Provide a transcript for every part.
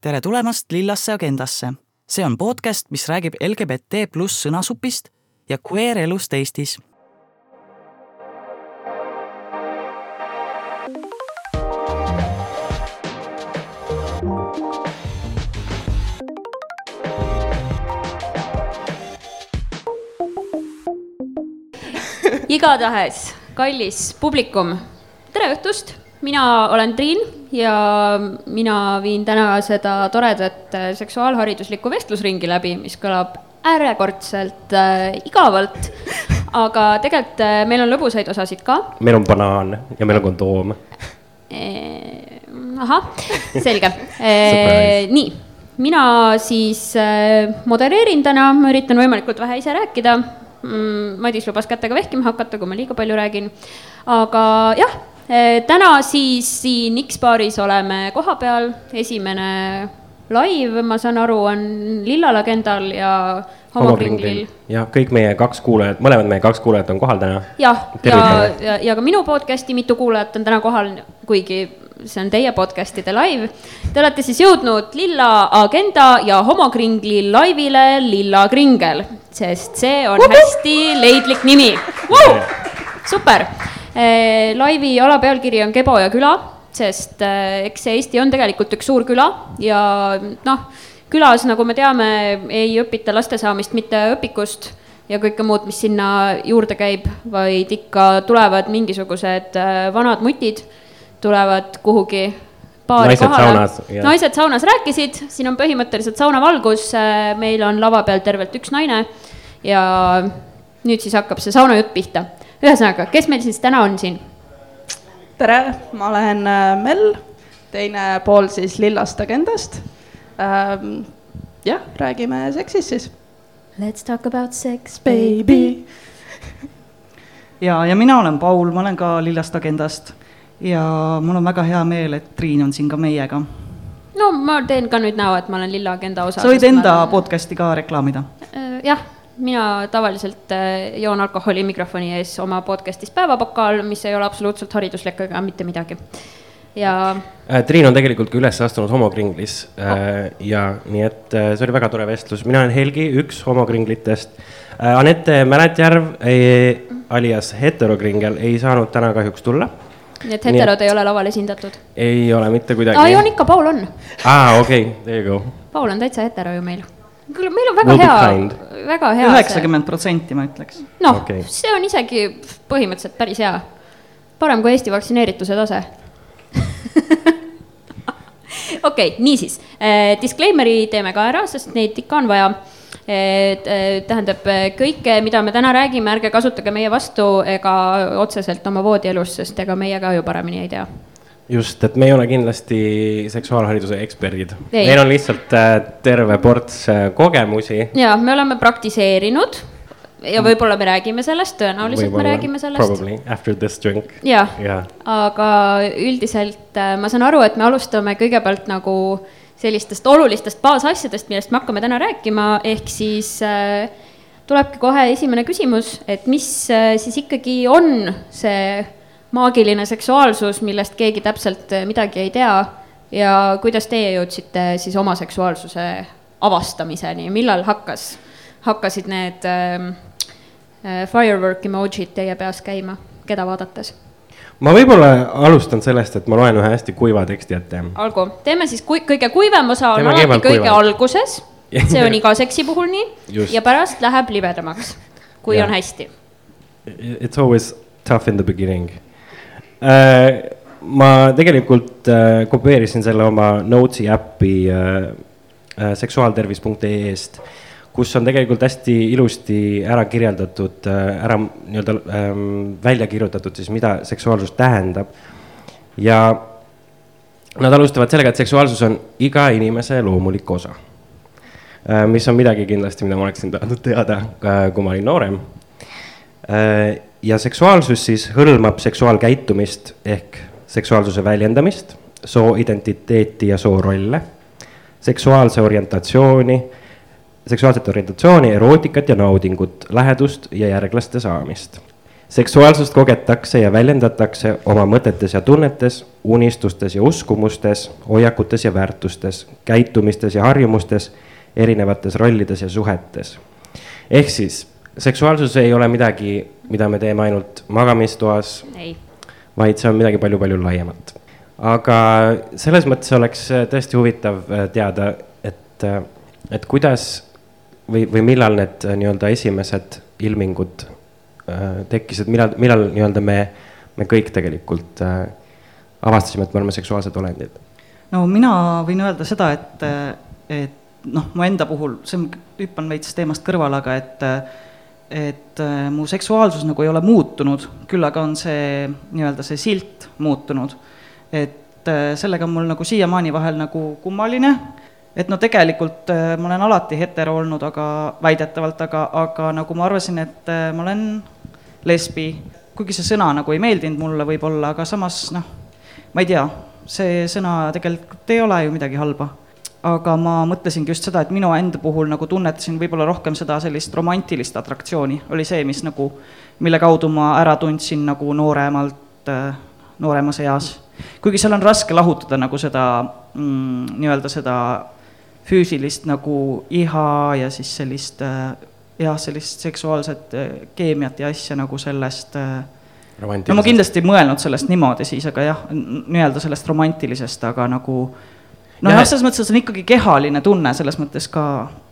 tere tulemast Lillasse agendasse. see on podcast, mis räägib LGBT pluss sõnasupist ja queer elust Eestis. igatahes, kallis publikum, tere õhtust, mina olen Triin ja mina viin täna seda toredat äh, seksuaalhariduslikku vestlusringi läbi, mis kõlab äärekordselt äh, igavalt. aga tegelikult äh, meil on lõbusaid osasid ka. meil on banaan ja meil on kondoom e,. ahah, selge e, nii, mina siis äh, modereerin täna, ma üritan võimalikult vähe ise rääkida mm,. Madis lubas kätega vehkima hakata, kui ma liiga palju räägin. aga jah Eh, täna siis siin X-baaris oleme kohapeal, esimene live, ma saan aru, on Lillal Agendal ja Homokringlil. ja kõik meie kaks kuulajat, mõlemad meie kaks kuulajat on kohal täna. jah, ja, ja, ja, ja ka minu podcast'i mitu kuulajat on täna kohal, kuigi see on teie podcast'ide live. Te olete siis jõudnud Lilla Agenda ja Homokringli laivile Lilla Kringel, sest see on hästi leidlik nimi wow!. super Eh, laivi alapealkiri on Kebo ja küla, sest eh, eks see Eesti on tegelikult üks suur küla ja noh, külas, nagu me teame, ei õpita laste saamist mitte õpikust ja kõike muud, mis sinna juurde käib, vaid ikka tulevad mingisugused eh, vanad mutid, tulevad kuhugi naised kohale. naised saunas rääkisid, siin on põhimõtteliselt saunavalgus, meil on lava peal tervelt üks naine ja nüüd siis hakkab see saunajutt pihta ühesõnaga, kes meil siis täna on siin? tere, ma olen äh, Mel, teine pool siis Lillast Agendast ähm,. jah, räägime seksist siis. Let's talk about sex, baby. ja, ja mina olen Paul, ma olen ka Lillast Agendast ja mul on väga hea meel, et Triin on siin ka meiega. no ma teen ka nüüd näo, et ma olen Lilla Agenda osa. sa võid enda olen... podcast'i ka reklaamida. Äh, jah mina tavaliselt äh, joon alkoholi mikrofoni ees oma podcast'is Päevapokaal, mis ei ole absoluutselt hariduslik ega mitte midagi. ja äh,. Triin on tegelikult ka üles astunud homokringlis äh, oh. ja nii et see oli väga tore vestlus, mina olen Helgi, üks homokringlitest. Anette Mälетjärv äh, alias heterokringel ei saanud täna kahjuks tulla nii et heterod et... ei ole laval esindatud? ei ole mitte kuidagi. aa, on ikka, Paul on. aa, okei okay,, there you go. Paul on täitsa hetero ju meil kuule, meil on väga we'll hea, väga hea. üheksakümmend protsenti, ma ütleks. noh okay., see on isegi põhimõtteliselt päris hea. parem kui Eesti vaktsineerituse tase okei okay,, niisiis eh,, disclaimer'i teeme ka ära, sest neid ikka on vaja et eh, tähendab, kõike, mida me täna räägime, ärge kasutage meie vastu ega otseselt oma voodielus, sest ega meie ka ju paremini ei tea just, et me ei ole kindlasti seksuaalhariduse eksperdid, meil on lihtsalt äh, terve ports äh, kogemusi. ja me oleme praktiseerinud ja võib-olla me räägime sellest, tõenäoliselt me räägime sellest. Probably after this drink. jah ja., aga üldiselt äh, ma saan aru, et me alustame kõigepealt nagu sellistest olulistest baasasjadest, millest me hakkame täna rääkima, ehk siis äh, tulebki kohe esimene küsimus, et mis äh, siis ikkagi on see maagiline seksuaalsus, millest keegi täpselt eh, midagi ei tea ja kuidas teie jõudsite siis oma seksuaalsuse avastamiseni, millal hakkas, hakkasid need äh, firework emojid teie peas käima, keda vaadates? ma võib-olla alustan sellest, et ma loen ühe hästi kuiva teksti ette. olgu, teeme siis kui, kõige kuivem osa on alati kõige kuivad. alguses, see on iga seksi puhul nii ja pärast läheb libedamaks, kui yeah. on hästi. It's always tough in the beginning ma tegelikult äh, kopeerisin selle oma Notes'i äppi äh, seksuaaltervis.ee-st, kus on tegelikult hästi ilusti ära kirjeldatud, ära nii-öelda ähm, välja kirjutatud siis, mida seksuaalsus tähendab. ja nad alustavad sellega, et seksuaalsus on iga inimese loomulik osa. mis on midagi kindlasti, mida ma oleksin tahtnud teada, kui ma olin noorem ja seksuaalsus siis hõlmab seksuaalkäitumist ehk seksuaalsuse väljendamist, sooidentiteeti ja soorolle, seksuaalse orientatsiooni, seksuaalset orientatsiooni, erootikat ja naudingut, lähedust ja järglaste saamist. seksuaalsust kogetakse ja väljendatakse oma mõtetes ja tunnetes, unistustes ja uskumustes, hoiakutes ja väärtustes, käitumistes ja harjumustes, erinevates rollides ja suhetes. ehk siis seksuaalsus ei ole midagi, mida me teeme ainult magamistoas, vaid see on midagi palju-palju laiemat. aga selles mõttes oleks tõesti huvitav teada, et, et kuidas või, või millal need nii-öelda esimesed ilmingud Äh, tekkis, et millal, millal nii-öelda me, me kõik tegelikult äh, avastasime, et me oleme seksuaalsed olendid? no mina võin öelda seda, et, et noh, mu enda puhul, see on, hüppan veits teemast kõrvale, aga et et äh, mu seksuaalsus nagu ei ole muutunud, küll aga on see nii-öelda see silt muutunud. et äh, sellega on mul nagu siiamaani vahel nagu kummaline, et no tegelikult äh, ma olen alati hetero olnud, aga väidetavalt, aga, aga nagu ma arvasin, et ma olen lesbi, kuigi see sõna nagu ei meeldinud mulle võib-olla, aga samas noh, ma ei tea, see sõna tegelikult ei ole ju midagi halba. Aga ma mõtlesingi just seda, et minu enda puhul nagu tunnetasin võib-olla rohkem seda sellist romantilist atraktsiooni, oli see, mis nagu, mille kaudu ma ära tundsin nagu nooremalt, äh, nooremas eas. kuigi seal on raske lahutada nagu seda mm, nii-öelda seda füüsilist nagu iha ja siis sellist äh, jah, sellist seksuaalset äh, keemiat ja asja nagu sellest äh, no ma kindlasti ei mõelnud sellest niimoodi siis, aga jah, nii-öelda sellest romantilisest, aga nagu noh, jah, selles mõttes, et see on ikkagi kehaline tunne, selles mõttes ka,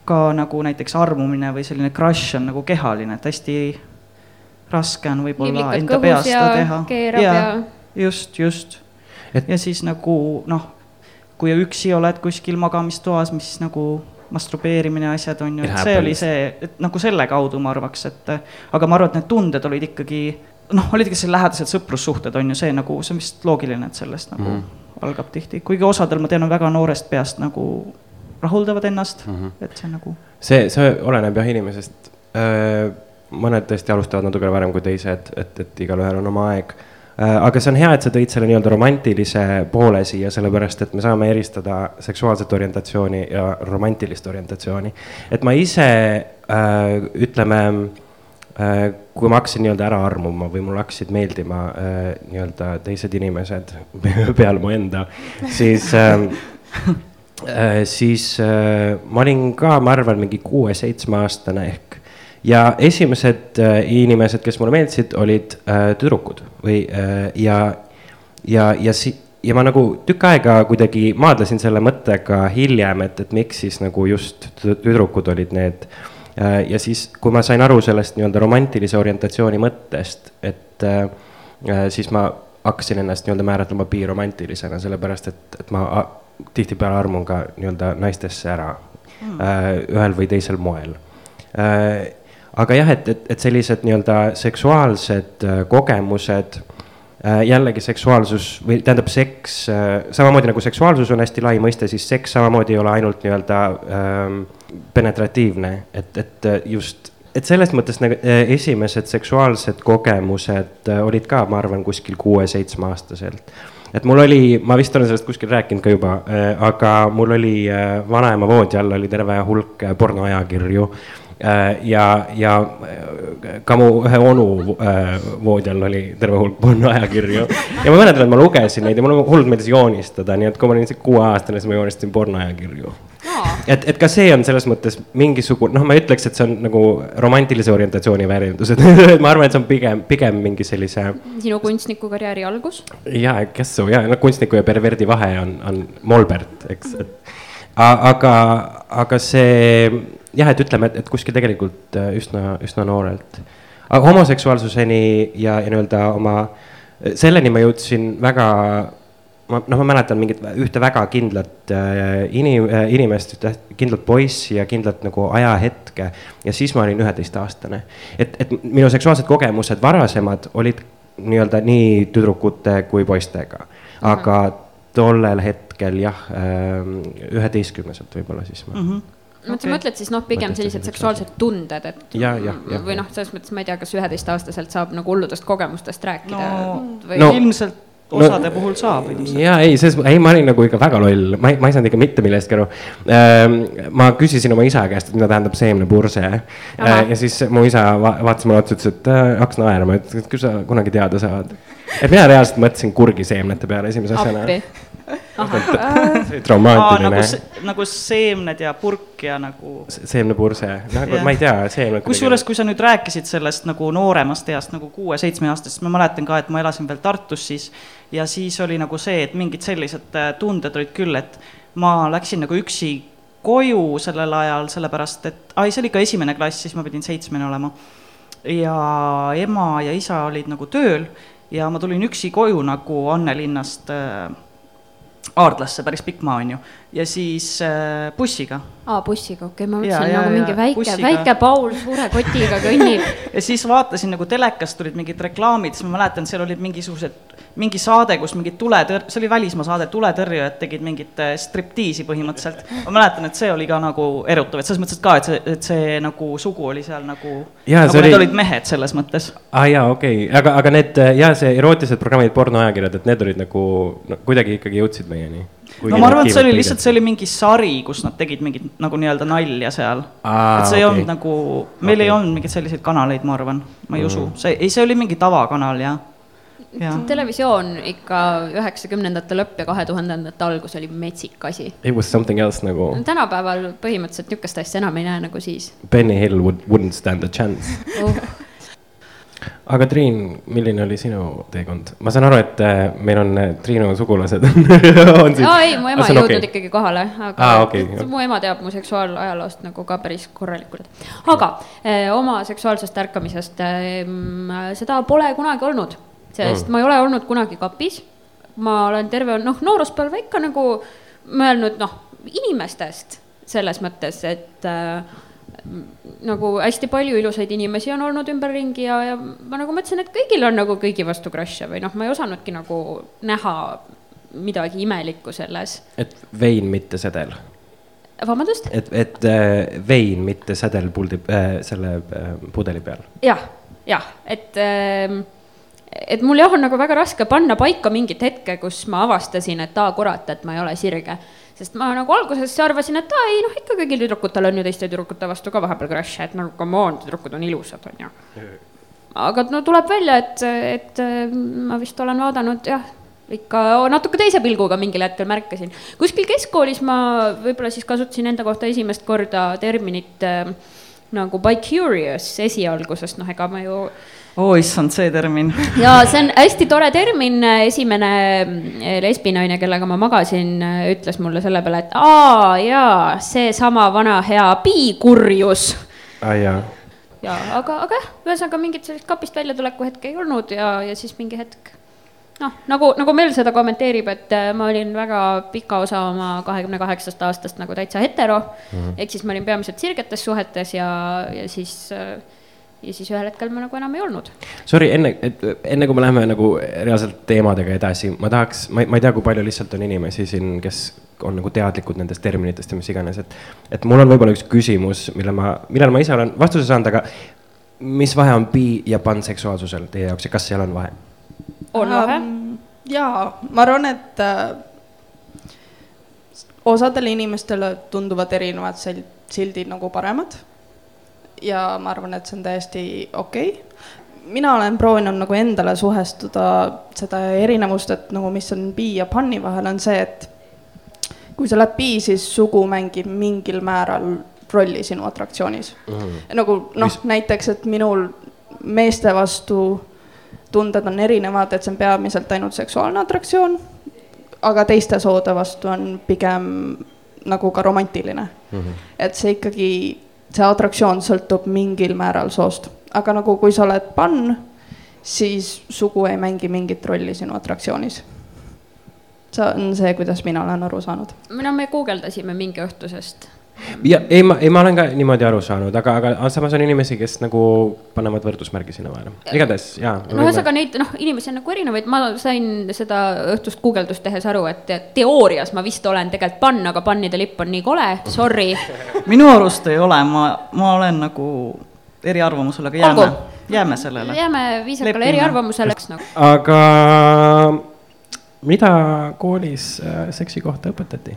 ka nagu näiteks armumine või selline crush on nagu kehaline, et hästi raske on võib-olla enda peas seda teha. ja, ja just, just et.... ja siis nagu noh, kui üksi oled kuskil magamistoas, mis nagu masturbeerimine, asjad on ju, et see oli see, et nagu selle kaudu ma arvaks, et aga ma arvan, et need tunded olid ikkagi noh, olid ikka sellised lähedased sõprussuhted on ju see nagu, see on vist loogiline, et sellest nagu mm. Algab tihti, kuigi osadel ma tean, on väga noorest peast nagu rahuldavad ennast mm, -hmm. et see nagu. see, see oleneb jah inimesest. mõned tõesti alustavad natukene varem kui teised, et, et igalühel on oma aeg Äh, aga see on hea, et sa tõid selle nii-öelda romantilise poole siia, sellepärast et me saame eristada seksuaalset orientatsiooni ja romantilist orientatsiooni. et ma ise äh, ütleme äh,, kui ma hakkasin nii-öelda ära armuma või mulle hakkasid meeldima äh, nii-öelda teised inimesed peale mu enda, siis ähm, äh, siis äh, ma olin ka, ma arvan, mingi kuue-seitsmeaastane ehk ja esimesed äh, inimesed, kes mulle meeldisid, olid äh, tüdrukud või äh, ja, ja, ja si-, ja ma nagu tükk aega kuidagi maadlesin selle mõttega hiljem, et, et miks siis nagu just tüdrukud olid need. Ja siis, kui ma sain aru sellest nii-öelda romantilise orientatsiooni mõttest, et siis ma hakkasin ennast nii-öelda määratlema biromantilisena, sellepärast et, et ma tihtipeale armun ka nii-öelda naistesse ära mm. ühel või teisel moel aga jah, et, et, et sellised nii-öelda seksuaalsed äh, kogemused äh, jällegi seksuaalsus või tähendab seks, äh, samamoodi nagu seksuaalsus on hästi lai mõiste, siis seks samamoodi ei ole ainult nii-öelda ähm, penetratiivne, et, et just, et selles mõttes nagu esimesed seksuaalsed kogemused olid ka, ma arvan, kuskil kuue-seitsmeaastaselt. et mul oli, ma vist olen sellest kuskil rääkinud ka juba äh,, aga mul oli äh, vanaema voodi all oli terve hulk pornoajakirju Äh, ja, ja äh, ka mu ühe onu äh, voodi all oli terve hulk pornoajakirju. ja ma mäletan, et ma lugesin neid ja mulle hullult meeldis joonistada, nii et kui ma olin kuueaastane, siis ma joonistasin pornoajakirju et, et ka see on selles mõttes mingisugune, noh, ma ei ütleks, et see on nagu romantilise orientatsiooni väärindus, et ma arvan, et see on pigem, pigem mingi sellise. sinu kunstnikukarjääri algus? ja, kes su ja, no kunstniku ja perverdi vahe on, on molbert, eks, et aga, aga see jah, et ütleme, et, et kuskil tegelikult äh, üsna, üsna noorelt. aga homoseksuaalsuseni ja, ja nii-öelda oma, selleni ma jõudsin väga, ma, noh, ma mäletan mingit ühte väga kindlat äh, inim-, äh, inimest, ühte kindlat poissi ja kindlat nagu ajahetke. ja siis ma olin üheteistaastane. et, et minu seksuaalsed kogemused varasemad olid nii-öelda nii tüdrukute kui poistega, aga -hmm. tollel hetkel jah, üheteistkümneselt võib-olla siis ma mm. -hmm okay. sa mõtled siis noh, pigem sellised seksuaalsed tunded, et ja, ja, ja, või noh, selles mõttes ma ei tea, kas üheteistaastaselt saab nagu hulludest kogemustest rääkida no, või no. ilmselt osade puhul saab ilmselt. ja ei, selles, ei, ma olin nagu ikka väga loll, ma ei, ma ei saanud ikka mitte millestki aru. ma küsisin oma isa käest, et mida tähendab seemnepurse. ja siis mu isa va vaatas mulle otsa, ütles, et äh, hakkas naerma, et et küll sa kunagi teada saad. et mina reaalselt mõtlesin kurgiseemnete peale esimese asjana. appi. Aa, traumaatiline nagu, nagu seemned ja purk ja nagu seemnepurse, nagu ma ei tea, seemned. kusjuures, kui sa nüüd rääkisid sellest nagu nooremast east nagu kuue-seitsmeaastasest, ma mäletan ka, et ma elasin veel Tartus siis ja siis oli nagu see, et mingid sellised äh, tunded olid küll, et ma läksin nagu üksi koju sellel ajal, sellepärast et, ai, see oli ikka esimene klass, siis ma pidin seitsmene olema. ja ema ja isa olid nagu tööl ja ma tulin üksi koju nagu Annelinnast äh, Aardlasse, päris pikk maa on ju, ja siis äh, bussiga aa bussiga, okei okay,, ma Ja, mõtlesin ja, nagu ja, mingi väike, bussiga. väike Paul suure kotiga kõnnib. ja siis vaatasin nagu telekast tulid mingid reklaamid, siis ma mäletan, seal olid mingisugused, mingi saade, kus mingid tuletõr-, see oli välismaa saade, tuletõrjujad tegid mingit äh, striptiisi põhimõtteliselt. ma mäletan, et see oli ka nagu erutav, et selles mõttes, et ka, et see, et see nagu sugu oli seal nagu, nagu see need oli- olid mehed selles mõttes. aa ah, jaa, okei okay., aga, aga need ja see erootilised programmid, pornoajakirjad, et need olid nagu no, kuidagi ikkagi jõudsid meieni. no ma arvan, et see oli lihtsalt, see oli mingi sari, kus nad tegid mingit nagu nii-öelda nalja seal. Et see ei okei. olnud nagu, meil Okei. ei olnud mingeid selliseid kanaleid, ma arvan, ma ei Mm. usu, see, ei, see oli mingi tavakanal ja, ja televisioon ikka üheksakümnendate lõpp ja kahe tuhandendate algus oli metsik asi. It was something else nagu tänapäeval põhimõtteliselt niisugust asja enam ei näe nagu siis Benny Hill would, wouldn't stand a chance. uh.. aga Triin, milline oli sinu teekond? ma saan aru, et äh, meil on äh, Triinu sugulased on siin. aa ei, mu ema ei jõudnud okay. ikkagi kohale, aga Aa, ah, okei. okay. mu ema teab mu seksuaalajaloost nagu ka päris korralikult. aga eh, oma seksuaalsest ärkamisest eh,, seda pole kunagi olnud, sest Mm. ma ei ole olnud kunagi kapis. ma olen terve noh, nooruspõlve ikka nagu mõelnud noh, inimestest selles mõttes, et äh, nagu hästi palju ilusaid inimesi on olnud ümberringi ja, ja ma nagu mõtlesin, et kõigil on nagu kõigi vastu crush'e või noh, ma ei osanudki nagu näha midagi imelikku selles. et vein, mitte sedel. vabandust? et, et äh, vein, mitte sedel puldi äh,, selle äh, pudeli peal. jah, jah, et, et mul jah, on nagu väga raske panna paika mingit hetke, kus ma avastasin, et aa kurat, et ma ei ole sirge. sest ma nagu alguses arvasin, et aa ei noh, ikka kõigil tüdrukutel on ju teiste tüdrukute vastu ka vahepeal crush'e, et nagu come on, tüdrukud on ilusad, on ju. aga no tuleb välja, et, et ma vist olen vaadanud jah, ikka natuke teise pilguga mingil hetkel märkasin. kuskil keskkoolis ma võib-olla siis kasutasin enda kohta esimest korda terminit äh, nagu by curious esialgu, sest noh, ega ma ju oo issand, see termin. ja see on hästi tore termin, esimene eh, lesbinaine, kellega ma magasin, ütles mulle selle peale, et aa jaa, seesama vana hea piikurjus. aa Ah, jaa. ja aga, aga jah, ühesõnaga mingit sellist kapist väljatuleku hetke ei olnud ja, ja siis mingi hetk noh, nagu, nagu Mel seda kommenteerib, et äh, ma olin väga pika osa oma kahekümne kaheksast aastast nagu täitsa hetero mm -hmm.. ehk siis ma olin peamiselt sirgetes suhetes ja, ja siis äh, ja siis ühel hetkel ma nagu enam ei olnud. Sorry, enne, et enne kui me läheme nagu reaalselt teemadega edasi, ma tahaks, ma ei, ma ei tea, kui palju lihtsalt on inimesi siin, kes on nagu teadlikud nendest terminitest ja mis iganes, et. et mul on võib-olla üks küsimus, mille ma, millele ma ise olen vastuse saanud, aga mis vahe on bi- ja panseksuaalsusel teie jaoks ja kas seal on vahe? on vahe? jaa, ma arvan, et äh, osadele inimestele tunduvad erinevad sel- sildid nagu paremad. Ja ma arvan, et see on täiesti okei okay.. mina olen proovinud nagu endale suhestuda seda erinevust, et nagu mis on bi ja panni vahel, on see, et kui sa oled bi, siis sugu mängib mingil määral rolli sinu atraktsioonis nagu noh näiteks, et minul meeste vastu tunded on erinevad, et see on peamiselt ainult seksuaalne atraktsioon, aga teiste soode vastu on pigem nagu ka romantiline mm. -hmm. et see ikkagi, see atraktsioon sõltub mingil määral soost, aga nagu kui sa oled pann, siis sugu ei mängi mingit rolli sinu atraktsioonis. see on see, kuidas mina olen aru saanud. no me guugeldasime mingi õhtusest. Ja ei, ma, ei, ma olen ka niimoodi aru saanud, aga, aga samas on inimesi, kes nagu panevad võrdusmärgi sinna vahele, igatahes jaa. no ühesõnaga neid noh, inimesi on nagu erinevaid, ma sain seda õhtust guugeldust tehes aru, et teoorias ma vist olen tegelikult pann, aga pannide lipp on nii kole, sorry. minu arust ei ole, ma, ma olen nagu eriarvamusel, aga jääme jääme sellele. jääme viisakale eriarvamusele, eks nagu. aga mida koolis äh, seksi kohta õpetati?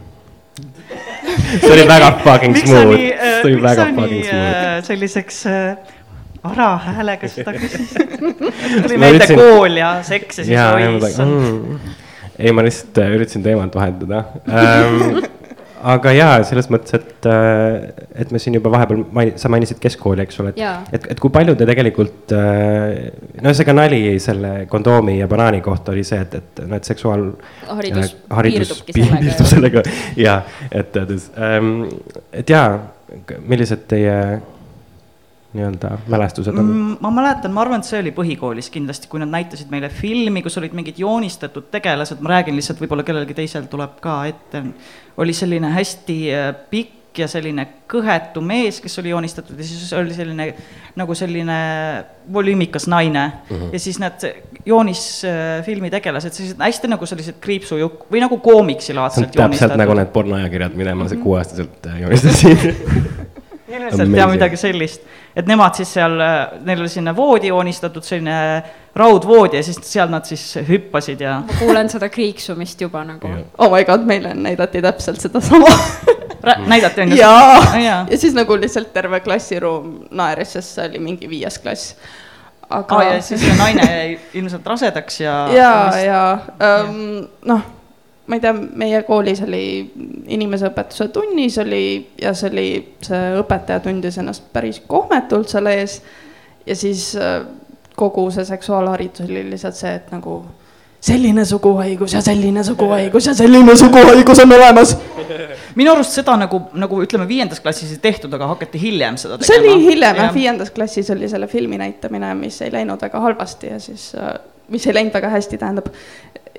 See oli väga fucking smooth, see oli väga fucking smooth. selliseks äh, arahäälega seda küsis tuli meelde ütlesin... kool ja seks ja siis oi issand. Mm. ei, ma lihtsalt äh, üritasin teemat vahetada um, aga jaa, selles mõttes, et, äh, et me siin juba vahepeal maini-, sa mainisid keskkooli, eks ole, et, et, et kui palju te tegelikult. Äh, no ühesõnaga nali selle kondoomi ja banaani kohta oli see, et, et noh, et seksuaal. haridus, äh, haridus piirdub sellega ja, et ähm,, et jaa, millised teie nii-öelda mälestused on? Mm, ma mäletan, ma arvan, et see oli põhikoolis kindlasti, kui nad näitasid meile filmi, kus olid mingid joonistatud tegelased, ma räägin lihtsalt, võib-olla kellelgi teisel tuleb ka ette. oli selline hästi äh, pikk ja selline kõhetu mees, kes oli joonistatud ja siis oli selline nagu selline volüümikas naine mm. -hmm. ja siis need joonisfilmi tegelased, sellised hästi nagu sellised kriipsujukk või nagu koomiksilaadselt joonistatud. täpselt nagu need pornoajakirjad, mida ma mm -hmm. kuueaastaselt äh, joonistasin ilmselt jah, midagi sellist, et nemad siis seal, neil oli selline voodi joonistatud, selline raudvoodi ja siis seal nad siis hüppasid ja. ma kuulen seda kriiksumist juba nagu. oh my god, meile näidati täpselt sedasama näidati on ju? jaa, ja siis nagu lihtsalt terve klassiruum naeris, sest see oli mingi viies klass aga ah,. ja siis see naine jäi ilmselt rasedaks ja. ja, ja ähm, noh ma ei tea, meie koolis oli inimeseõpetuse tunnis oli ja see oli, see õpetaja tundis ennast päris kohmetult seal ees. ja siis äh, kogu see seksuaalharidus oli lihtsalt see, et nagu selline suguhaigus ja selline suguhaigus ja selline suguhaigus on olemas. minu arust seda nagu, nagu ütleme, viiendas klassis ei tehtud, aga hakati hiljem seda tegema. see oli hiljem jah, viiendas klassis oli selle filmi näitamine, mis ei läinud väga halvasti ja siis, äh, mis ei läinud väga hästi, tähendab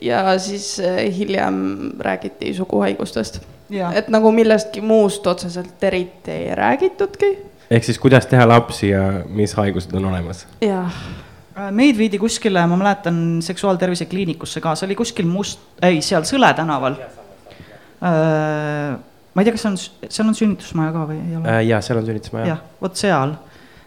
ja siis eh, hiljem räägiti suguhaigustest. et nagu millestki muust otseselt eriti ei räägitudki. ehk siis kuidas teha lapsi ja mis haigused on olemas? jah äh, meid viidi kuskile, ma mäletan, seksuaaltervise kliinikusse ka, see oli kuskil Must, ei, seal Sõle tänaval. Äh, ma ei tea, kas on, seal on sünnitusmaja ka või ei ole? Äh, jaa, seal on sünnitusmaja. jah, vot seal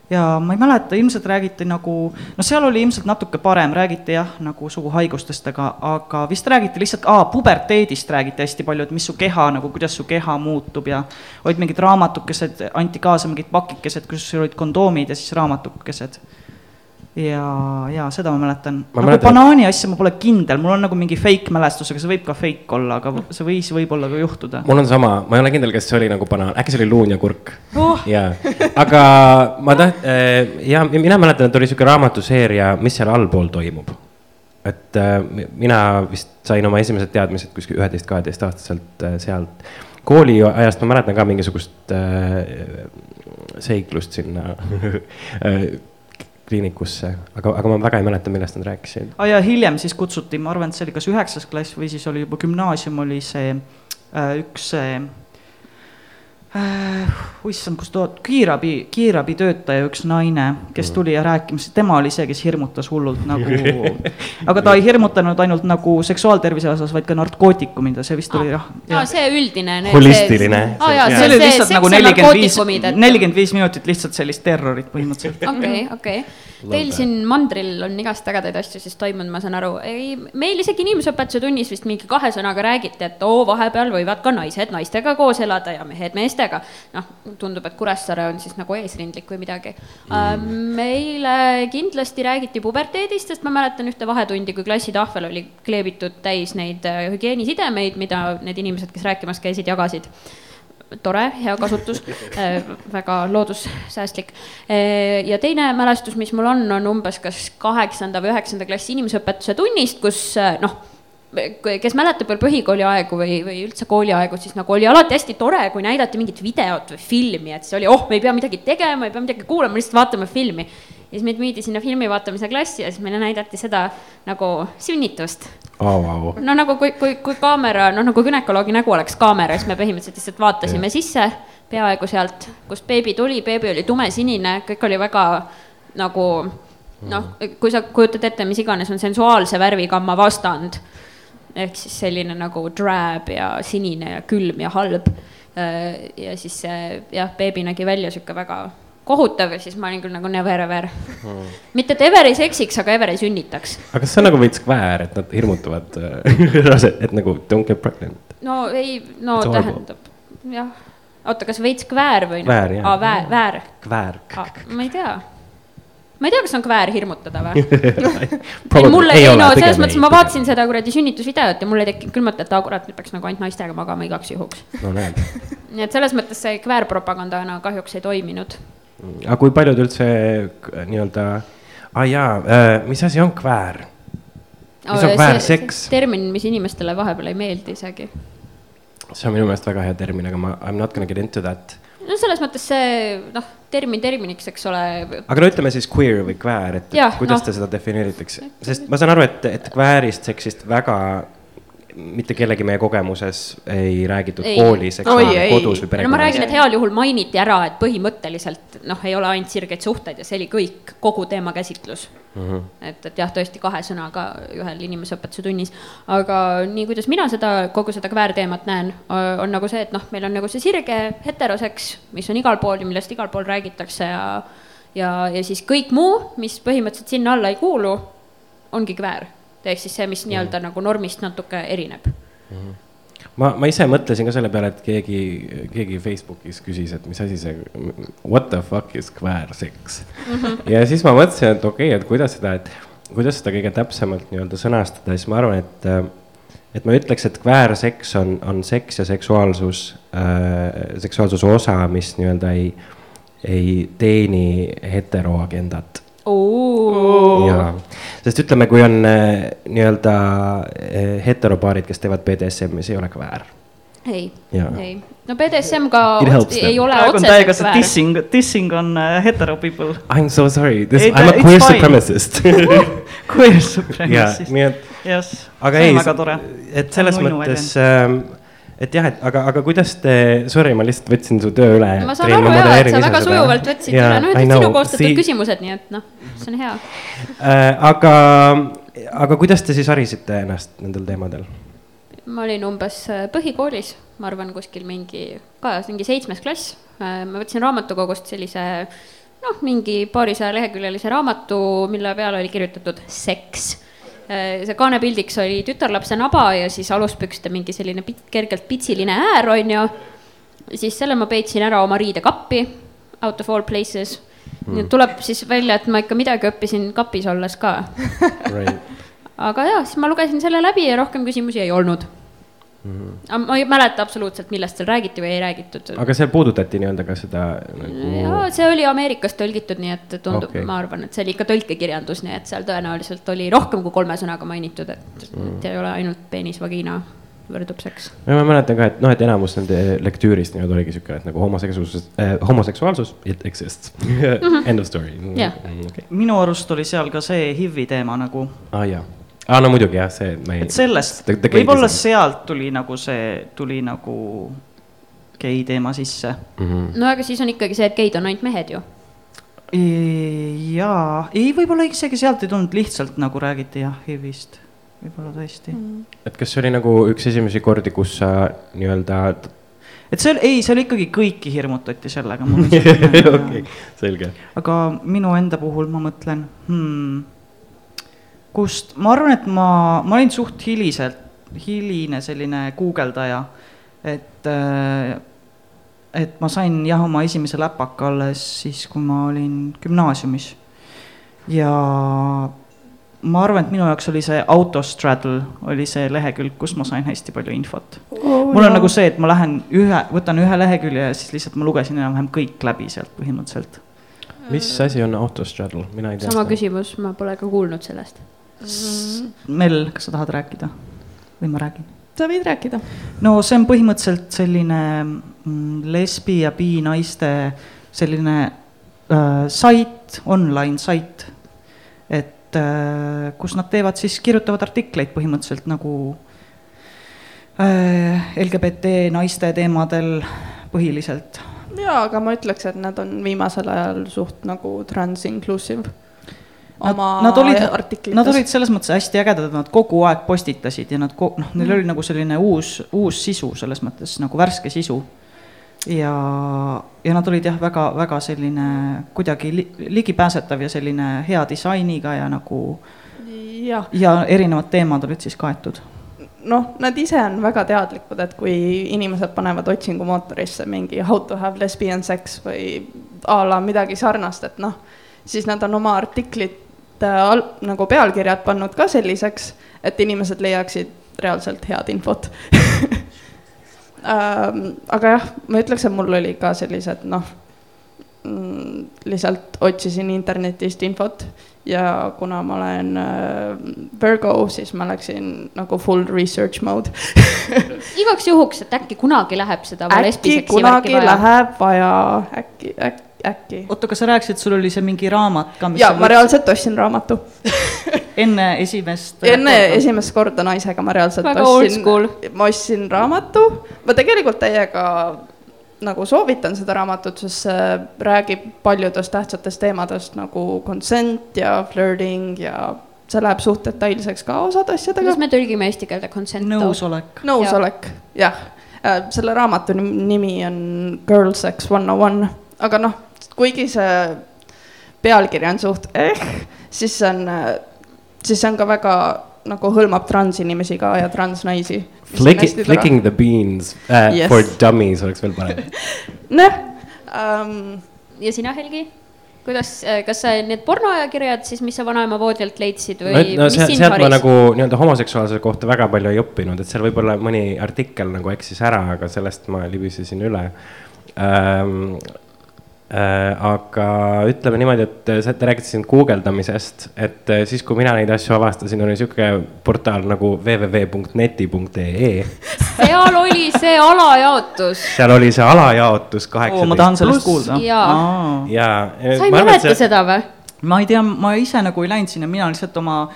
ja ma ei mäleta, ilmselt räägiti nagu, no seal oli ilmselt natuke parem, räägiti jah, nagu suguhaigustest, aga, aga vist räägiti lihtsalt, aa, puberteedist räägiti hästi palju, et mis su keha nagu, kuidas su keha muutub ja olid mingid raamatukesed, anti kaasa mingid pakikesed, kus olid kondoomid ja siis raamatukesed ja, ja seda ma mäletan. nagu mäletan... banaani asja ma pole kindel, mul on nagu mingi fake mälestus, aga see võib ka fake olla, aga see võis võib-olla ka juhtuda. mul on sama, ma ei ole kindel, kas see oli nagu banaan, äkki see oli luun ja kurk. Oh.. jaa, aga ma taht- äh,, ja mina mäletan, et oli sihuke raamatuseeria, mis seal allpool toimub. et äh, mina vist sain oma esimesed teadmised kuskil üheteist, kaheteistaastaselt äh, sealt. kooliajast ma mäletan ka mingisugust äh, seiklust sinna kliinikusse, aga, aga ma väga ei mäleta, millest nad rääkisid. aa ah, ja hiljem siis kutsuti, ma arvan, et see oli kas üheksas klass või siis oli juba gümnaasium oli see äh, üks see äh, äh, issand, kus tood-, kiirabi, kiirabitöötaja, üks naine, kes tuli ja rääkimas, tema oli see, kes hirmutas hullult nagu aga ta ei hirmutanud ainult nagu seksuaaltervise osas, vaid ka narkootikumid ja see vist oli jah. aa, see üldine. holistiline. see oli lihtsalt nagu nelikümmend viis, nelikümmend viis minutit lihtsalt sellist terrorit põhimõtteliselt. okei, okei Teil siin mandril on igast ägedaid asju siis toimunud, ma saan aru. ei, meil isegi inimeseõpetuse tunnis vist mingi kahe sõnaga räägiti, et oo, vahepeal võivad ka naised naistega koos elada ja mehed meestega. Noh, tundub, et Kuressaare on siis nagu eesrindlik või midagi. Mm.. meile kindlasti räägiti puberteedist, sest ma mäletan ühte vahetundi, kui klassitahvel oli kleebitud täis neid äh, hügieenisidemeid, mida need inimesed, kes rääkimas käisid, jagasid. Tore, hea kasutus. Äh,, väga loodussäästlik. Äh,. ja teine mälestus, mis mul on, on umbes kas kaheksanda või üheksanda klassi inimeseõpetuse tunnist, kus äh, noh, kes mäletab veel põhikooli aegu või, või üldse kooliaegu, siis nagu oli alati hästi tore, kui näidati mingit videot või filmi, et siis oli, oh, me ei pea midagi tegema, ei pea midagi kuulama, lihtsalt vaatame filmi. ja siis meid viidi sinna filmi vaatamise klassi ja siis meile näidati seda nagu sünnitust oh,. Wow. no nagu kui, kui, kui kaamera, noh nagu günekoloogi nägu oleks kaamera, siis me põhimõtteliselt lihtsalt vaatasime yeah. sisse peaaegu sealt, kust beebi tuli, beebi oli tumesinine, kõik oli väga nagu noh, kui sa kujutad ette, mis iganes on sensuaalse värvigamma vastand ehk siis selline nagu drab ja sinine ja külm ja halb. Äh, ja siis see jah, beebi nägi välja sihuke väga kohutav ja siis ma olin küll nagu never ever mm.. mitte et ever ei seksiks, aga ever ei sünnitaks. aga kas see on nagu veits kväär, et nad hirmutavad rasedad, et nagu don't get pregnant? no ei, no It's tähendab, jah. oota, kas veits kväär või? kväär, jah. aa, väär, väär. kväär. ma ei tea ma ei tea, kas on kväär hirmutada või ei, mul ei, ei no selles mõttes ma vaatasin seda kuradi sünnitusvideot ja mul ei tekkinud küll mõtet, aa kurat, nüüd peaks nagu ainult naistega magama igaks juhuks. no näed. nii et selles mõttes see kväärpropagandana kahjuks ei toiminud. aga kui paljud üldse nii-öelda, aa jaa äh,, mis asi on kväär? mis on kväärseks? termin, mis inimestele vahepeal ei meeldi isegi. see on minu meelest väga hea termin, aga ma I m not gonna get into that no selles mõttes see noh, termin terminiks, eks ole. aga no ütleme siis queer või kväär, et ja, kuidas no. te seda defineeritakse, sest ma saan aru, et, et kväärist, seksist väga mitte kellegi meie kogemuses ei räägitud ei. koolis, eks ole, kodus või perekonnas. no ma räägin, et heal juhul mainiti ära, et põhimõtteliselt noh, ei ole ainult sirgeid suhteid ja see oli kõik, kogu teemakäsitlus mm. -hmm. et, et jah, tõesti kahe sõnaga ühel inimeseõpetuse tunnis. aga nii, kuidas mina seda, kogu seda kväärteemat näen, on nagu see, et noh, meil on nagu see sirge heteroseks, mis on igal pool ja millest igal pool räägitakse ja ja, ja siis kõik muu, mis põhimõtteliselt sinna alla ei kuulu, ongi kväär ehk siis see, mis nii-öelda mm. nagu normist natuke erineb mm. -hmm ma, ma ise mõtlesin ka selle peale, et keegi, keegi Facebookis küsis, et mis asi see, what the fuck is kväärseks mm. -hmm. ja siis ma mõtlesin, et okei okay,, et kuidas seda, et kuidas seda kõige täpsemalt nii-öelda sõnastada, siis ma arvan, et, et ma ütleks, et kväärseks on, on seks ja seksuaalsus äh,, seksuaalsuse osa, mis nii-öelda ei, ei teeni heteroagendat jaa, sest ütleme, kui on äh, nii-öelda äh, heteropaarid, kes teevad BDSM-i, see ei ole kväär. ei, ei, no BDSM ka ei ole on täiega see dissing, dissing on uh, hetero people. I m so sorry, this, I m a queer supremacist. Queer supremacist. nii et yes,, aga ei, et selles mõttes ähm, et jah, et aga, aga kuidas te, sorry, ma lihtsalt võtsin su töö üle. ma saan aru jah, et sa väga sujuvalt võtsid yeah, üle, noh, et sinu koostatud See... küsimused, nii et noh, see on hea äh,. aga, aga kuidas te siis harisite ennast nendel teemadel? ma olin umbes äh, põhikoolis, ma arvan, kuskil mingi, ka mingi seitsmes klass. Äh, ma võtsin raamatukogust sellise noh, mingi paarisaja leheküljelise raamatu, mille peale oli kirjutatud seks see kaanepildiks oli tütarlapse naba ja siis aluspükste mingi selline pit, kergelt pitsiline äär, on ju. siis selle ma peitsin ära oma riidekappi, out of all places. Mm.. tuleb siis välja, et ma ikka midagi õppisin kapis olles ka. Right.. aga jah, siis ma lugesin selle läbi ja rohkem küsimusi ei olnud mm. -hmm. ma ei mäleta absoluutselt, millest seal räägiti või ei räägitud. aga seal puudutati nii-öelda ka seda nagu...? jaa, see oli Ameerikas tõlgitud, nii et tundub okay., ma arvan, et see oli ikka tõlkekirjandus, nii et seal tõenäoliselt oli rohkem kui kolme sõnaga mainitud, et mm. -hmm. ei ole ainult peenis, vagina võrdub seks. ja ma mäletan ka, et noh, et enamus nende lektüürist nii-öelda oligi sihuke, et nagu homoseksuaalsus äh,, homoseksuaalsus, it exists mm. -hmm. End of story yeah.. Okay. minu arust oli seal ka see HIV-i teema nagu. aa ah, jaa aa, no muidugi jah, see. et sellest, võib-olla sealt tuli nagu see, tuli nagu gei teema sisse mm. -hmm. no aga siis on ikkagi see, et geid on ainult mehed ju. jaa, ei, võib-olla isegi sealt ei tulnud, lihtsalt nagu räägiti jah, HIV-ist, võib-olla tõesti mm. -hmm. et kas see oli nagu üks esimesi kordi, kus sa nii-öelda et see, ei, seal ikkagi kõiki hirmutati sellega okei, selge. aga minu enda puhul ma mõtlen hmm,, kust, ma arvan, et ma, ma olin suht hiliselt, hiline selline guugeldaja, et äh, et ma sain jah, oma esimese läpaka alles siis, kui ma olin gümnaasiumis. ja ma arvan, et minu jaoks oli see Autostraddle oli see lehekülg, kus ma sain hästi palju infot oh,. mul on jah. nagu see, et ma lähen ühe, võtan ühe lehekülje ja siis lihtsalt ma lugesin enam-vähem kõik läbi sealt põhimõtteliselt. mis asi on Autostraddle, mina ei tea. sama seda. küsimus, ma pole ka kuulnud sellest Mel, kas sa tahad rääkida või ma räägin? sa võid rääkida. no see on põhimõtteliselt selline mm, lesbi ja bi naiste selline äh, sait, online sait, et äh, kus nad teevad siis, kirjutavad artikleid põhimõtteliselt nagu äh, LGBT naiste teemadel põhiliselt. jaa, aga ma ütleks, et nad on viimasel ajal suht nagu trans-inclusive oma nad, olid, artiklites. Nad olid selles mõttes hästi ägedad, et nad kogu aeg postitasid ja nad, noh, neil mm. oli nagu selline uus, uus sisu selles mõttes nagu värske sisu. ja, ja nad olid jah, väga, väga selline kuidagi li, ligipääsetav ja selline hea disainiga ja nagu jah, ja erinevad teemad olid siis kaetud. noh, nad ise on väga teadlikud, et kui inimesed panevad otsingumootorisse mingi how to have lesbian sex või a la midagi sarnast, et noh, siis nad on oma artiklid äh, nagu pealkirjad pannud ka selliseks, et inimesed leiaksid reaalselt head infot. Ähm, aga jah, ma ütleks, et mul oli ka sellised noh, mm, lihtsalt otsisin internetist infot ja kuna ma olen äh, Virgo, siis ma läksin nagu full research mode. Igaks juhuks, et äkki kunagi läheb seda äkki kunagi läheb vaja, äkki, äkki äkki. oota, kas sa rääkisid, sul oli see mingi raamat ka? jaa, ma reaalselt ostsin raamatu enne esimest? enne korda. esimest korda naisega ma reaalselt Väga ostsin, ma ostsin raamatu, ma tegelikult täiega nagu soovitan seda raamatut, sest see räägib paljudest tähtsatest teemadest nagu consent ja flirting ja see läheb suht detailseks ka osade asjadega. kuidas me tõlgime eesti keelde consent? nõusolek. nõusolek, jah ja.. selle raamatu nimi on Girl Sex One on One, aga noh, kuigi see pealkiri on suht eh, siis see on, siis see on ka väga nagu hõlmab transinimesi ka ja transnaisi. Flicking, flicking the beans uh, yes. for dummies oleks veel parem. noh um,. ja sina, Helgi? kuidas, äh, kas sa need pornoajakirjad siis, mis sa vanaema voodilt leidsid või no, no, mis sind sealt haris? ma nagu nii-öelda homoseksuaalsuse kohta väga palju ei õppinud, et seal võib-olla mõni artikkel nagu eksis ära, aga sellest ma libisesin üle ähm, Äh, aga ütleme niimoodi, et äh, sa, te räägite siin guugeldamisest, et äh, siis, kui mina neid asju avastasin, oli sihuke portaal nagu www.neti.ee. seal oli see alajaotus. seal oli see alajaotus kaheksateist ma tahan sellest kuulda. ja, ja. sa ei mäleta seda või? ma ei tea, ma ise nagu ei läinud sinna, mina lihtsalt oma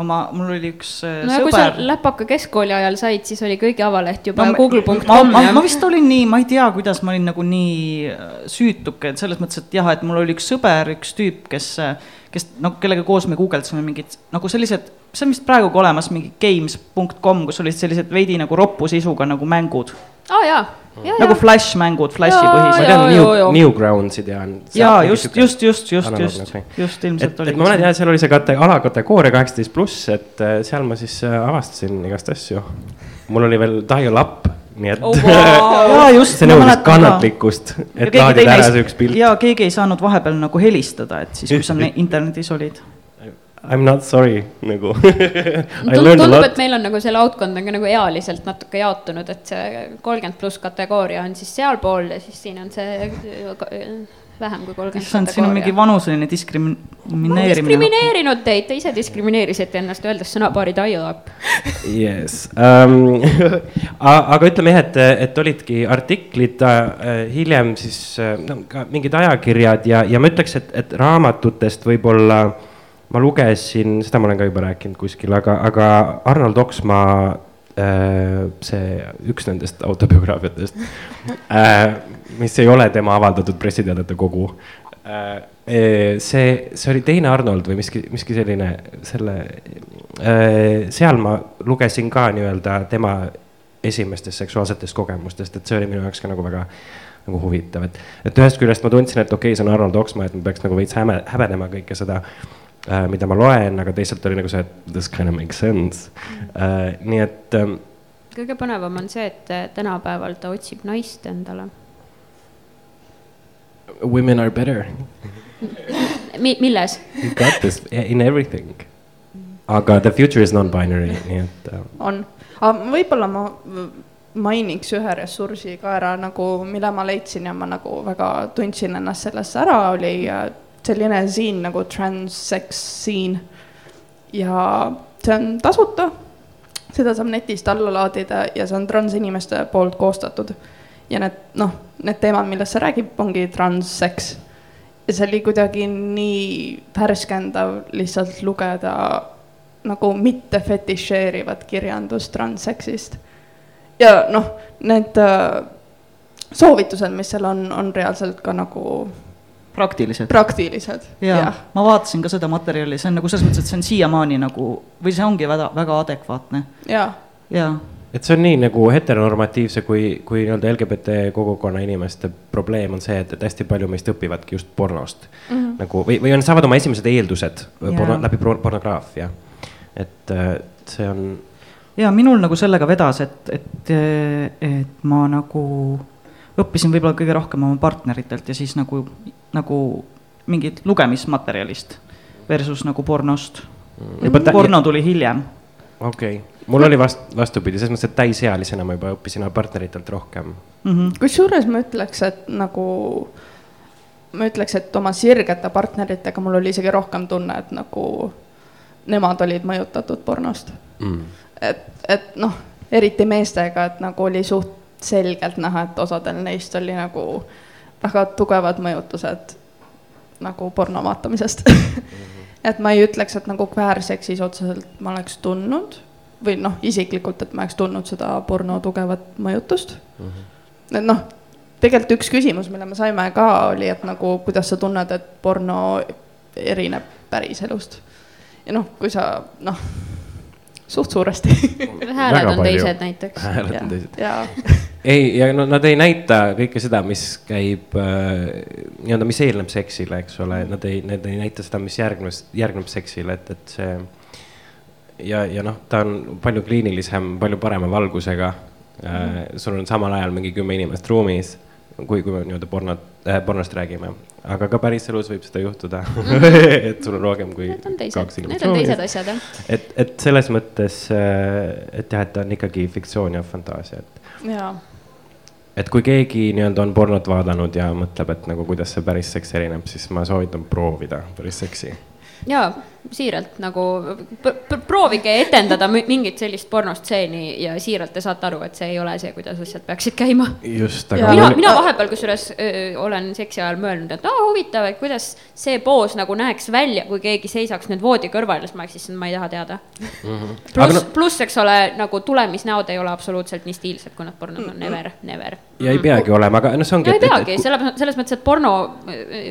oma, mul oli üks äh, no, sõber. kui sa läpaka keskkooli ajal said, siis oli kõigi avaleht juba no, google.com. Ma, ma, vist olin nii, ma ei tea, kuidas ma olin nagu nii äh, süütuke, et selles mõttes, et jah, et mul oli üks sõber, üks tüüp, kes, äh, kes noh, kellega koos me guugeldasime mingid nagu sellised, see on vist praegugi olemas mingi games.com, kus olid sellised veidi nagu roppu sisuga nagu mängud. Aa oh, jaa Ja, nagu Flash mängud, Flashi põhised. ma tean New, Newgroundsi tean. jaa, just, just, just, just, just, just ilmselt oli. et ma mäletan jah, seal oli see kate-, alakategooria kaheksateist pluss, et äh, seal ma siis äh, avastasin igast asju. mul oli veel dial-up nii et oh, wow. see nõudis kannatlikkust, et laadida ära see üks pilt. ja keegi ei saanud vahepeal nagu helistada, et siis, kui sa internetis olid I m not sorry nagu tundub, et meil on nagu see laudkond on ka nagu ealiselt natuke jaotunud, et see kolmkümmend pluss kategooria on siis sealpool ja siis siin on see vähem kui kolmkümmend. issand, siin on mingi vanuseline diskrimineerimine. diskrimineerinud teid, te ise diskrimineerisite ennast, öeldes sõnapaari tie-up. Yes um,, aga ütleme jah, et, et olidki artiklid äh, hiljem siis äh, no ka mingid ajakirjad ja, ja ma ütleks, et, et raamatutest võib-olla äh, ma lugesin, seda ma olen ka juba rääkinud kuskil, aga, aga Arnold Oksmaa äh, see üks nendest autobiograafiatest äh,, mis ei ole tema avaldatud pressiteadete kogu äh,. see, see oli teine Arnold või miski, miski selline, selle seal ma lugesin ka nii-öelda tema esimestest seksuaalsetest kogemustest, et see oli minu jaoks ka nagu väga nagu huvitav, et, et ühest küljest ma tundsin, et okei okay,, see on Arnold Oksmaa, et ma peaks nagu veits häme, häbenema kõike seda äh, mida ma loen, aga teisalt oli nagu see, et this kind of makes sense äh,, nii et ähm,. kõige põnevam on see, et äh, tänapäeval ta otsib naist endale. Women are better Mi. milles? You got this in everything. aga the future is non-binary, nii et äh.. on, aga võib-olla ma mainiks ühe ressursi ka ära nagu, mille ma leidsin ja ma nagu väga tundsin ennast sellesse ära, oli äh, selline siin nagu transsex siin. ja see on tasuta, seda saab netist alla laadida ja see on transinimeste poolt koostatud. ja need noh, need teemad, millest see räägib, ongi transseks. ja see oli kuidagi nii värskendav lihtsalt lugeda nagu mitte fetišeerivat kirjandust transseksist. ja noh, need äh, soovitused, mis seal on, on reaalselt ka nagu praktilised. praktilised, jah. ma vaatasin ka seda materjali, see on nagu selles mõttes, et see on siiamaani nagu või see ongi väga, väga adekvaatne. jaa ja. et see on nii nagu heteronormatiivse kui, kui nii-öelda LGBT kogukonna inimeste probleem on see, et, et hästi palju meist õpivadki just pornost mm. -hmm. nagu või, või on, saavad oma esimesed eeldused yeah. porno, läbi pornograafia. et see on. ja minul nagu sellega vedas, et, et, et ma nagu õppisin võib-olla kõige rohkem oma partneritelt ja siis nagu, nagu mingit lugemismaterjalist versus nagu pornost. Mm.. porno tuli hiljem. okei. Okay., mul oli vast-, vastupidi, selles mõttes, et täisealisena ma juba õppisin oma partneritelt rohkem. Mm -hmm.. kusjuures ma ütleks, et nagu, ma ütleks, et oma sirgete partneritega mul oli isegi rohkem tunne, et nagu nemad olid mõjutatud pornost. Mm.. et, et noh, eriti meestega, et nagu oli suht selgelt näha, et osadel neist oli nagu väga tugevad mõjutused nagu porno vaatamisest et ma ei ütleks, et nagu kväärseksis otseselt ma oleks tundnud või noh, isiklikult, et ma oleks tundnud seda porno tugevat mõjutust mm. -hmm. et noh, tegelikult üks küsimus, mille me saime ka, oli, et nagu kuidas sa tunned, et porno erineb päriselust. ja noh, kui sa noh, suht suuresti hääled on teised näiteks. hääled on teised. ei, ja no nad ei näita kõike seda, mis käib äh, nii-öelda, mis eelneb seksile, eks ole, nad ei, need ei näita seda, mis järgnes, järgneb seksile, et, et see. ja, ja noh, ta on palju kliinilisem, palju parema valgusega äh,. sul on samal ajal mingi kümme inimest ruumis kui, kui me nii-öelda pornot äh,, pornost räägime, aga ka päriselus võib seda juhtuda et sul on rohkem kui kaks inimest. Need on teised asjad, jah. et, et selles mõttes, äh, et jah, et ta on ikkagi fiktsioon ja fantaasia, et. et kui keegi nii-öelda on pornot vaadanud ja mõtleb, et nagu kuidas see päris seks erineb, siis ma soovitan proovida päris seksi. jaa siiralt nagu proovige etendada mingit sellist pornostseeni ja siiralt te saate aru, et see ei ole see, kuidas asjad peaksid käima. just, aga. mina, mina vahepeal kusjuures olen seksi ajal mõelnud, et aa huvitav, et kuidas see poos nagu näeks välja, kui keegi seisaks nüüd voodi kõrval ja siis ma oleks, issand, ma ei taha teada mm -hmm.. pluss no..., pluss, eks ole, nagu tulemisnäod ei ole absoluutselt nii stiilsed, kui nad pornos on, never, never. ja ei peagi olema, aga noh, see ongi. no ei peagi, selle, selles mõttes, et porno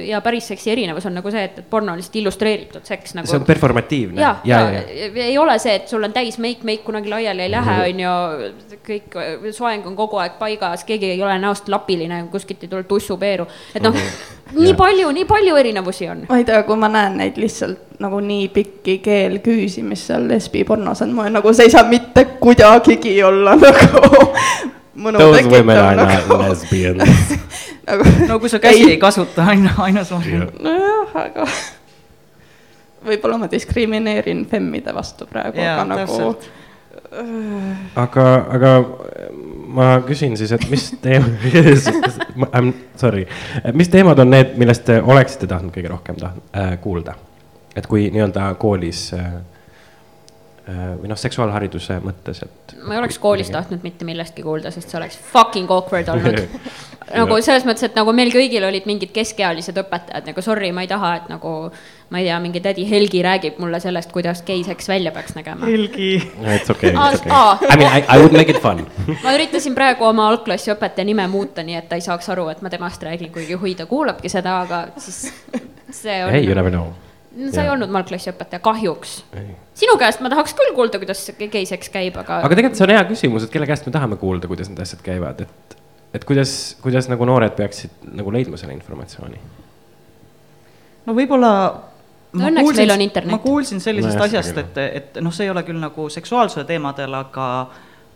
ja päris seksi erinevus on nagu see, et porno on lihtsalt illustreeritud seks nagu. Performatiivne. ja, ja, ja, ja ei ole see, et sul on täis meik, meik kunagi laiali ei lähe, mhm. on ju, kõik, soeng on kogu aeg paigas, keegi ei ole näost lapiline, kuskilt ei tule tussupeeru, et noh mhm. nii ja. palju, nii palju erinevusi on. ma ei tea, kui ma näen neid lihtsalt nagu nii pikki keelküüsi, mis seal lesbipornos on, ma nagu see ei saa mitte kuidagigi olla nagu mõnu not nagu. nagu, no kui sa käsi ei, ei kasuta aina, aina soovib. nojah, aga võib-olla ma diskrimineerin femmide vastu praegu, aga nagu. aga, aga ma küsin siis, et mis teema I m sorry, mis teemad on need, millest te oleksite tahtnud kõige rohkem tahtnud äh, kuulda? et kui nii-öelda koolis äh, äh või noh, seksuaalhariduse mõttes, et. ma ei oleks koolis tahtnud mitte millestki kuulda, sest see oleks fucking awkward olnud nagu selles mõttes, et nagu meil kõigil olid mingid keskealised õpetajad nagu sorry, ma ei taha, et nagu ma ei tea, mingi tädi Helgi räägib mulle sellest, kuidas geiseks välja peaks nägema. Helgi. It's okay, it's okay. I mean I, I would make it fun ma üritasin praegu oma algklassi õpetaja nime muuta, nii et ta ei saaks aru, et ma temast räägin, kuigi hui, ta kuulabki seda, aga siis see on. Hey, you never know no sa ei olnud ma algklassi õpetaja, kahjuks. sinu käest ma tahaks küll kuulda, kuidas geiseks käib, aga. aga tegelikult see on hea küsimus, et kelle käest me tahame kuulda, kuidas need asjad käivad, et et kuidas, kuidas nagu noored peaksid nagu leidma selle informatsiooni? no võib-olla no õnneks kuulsin, meil on internet. ma kuulsin sellisest no, asjast, et, et noh, see ei ole küll nagu seksuaalsuse teemadel, aga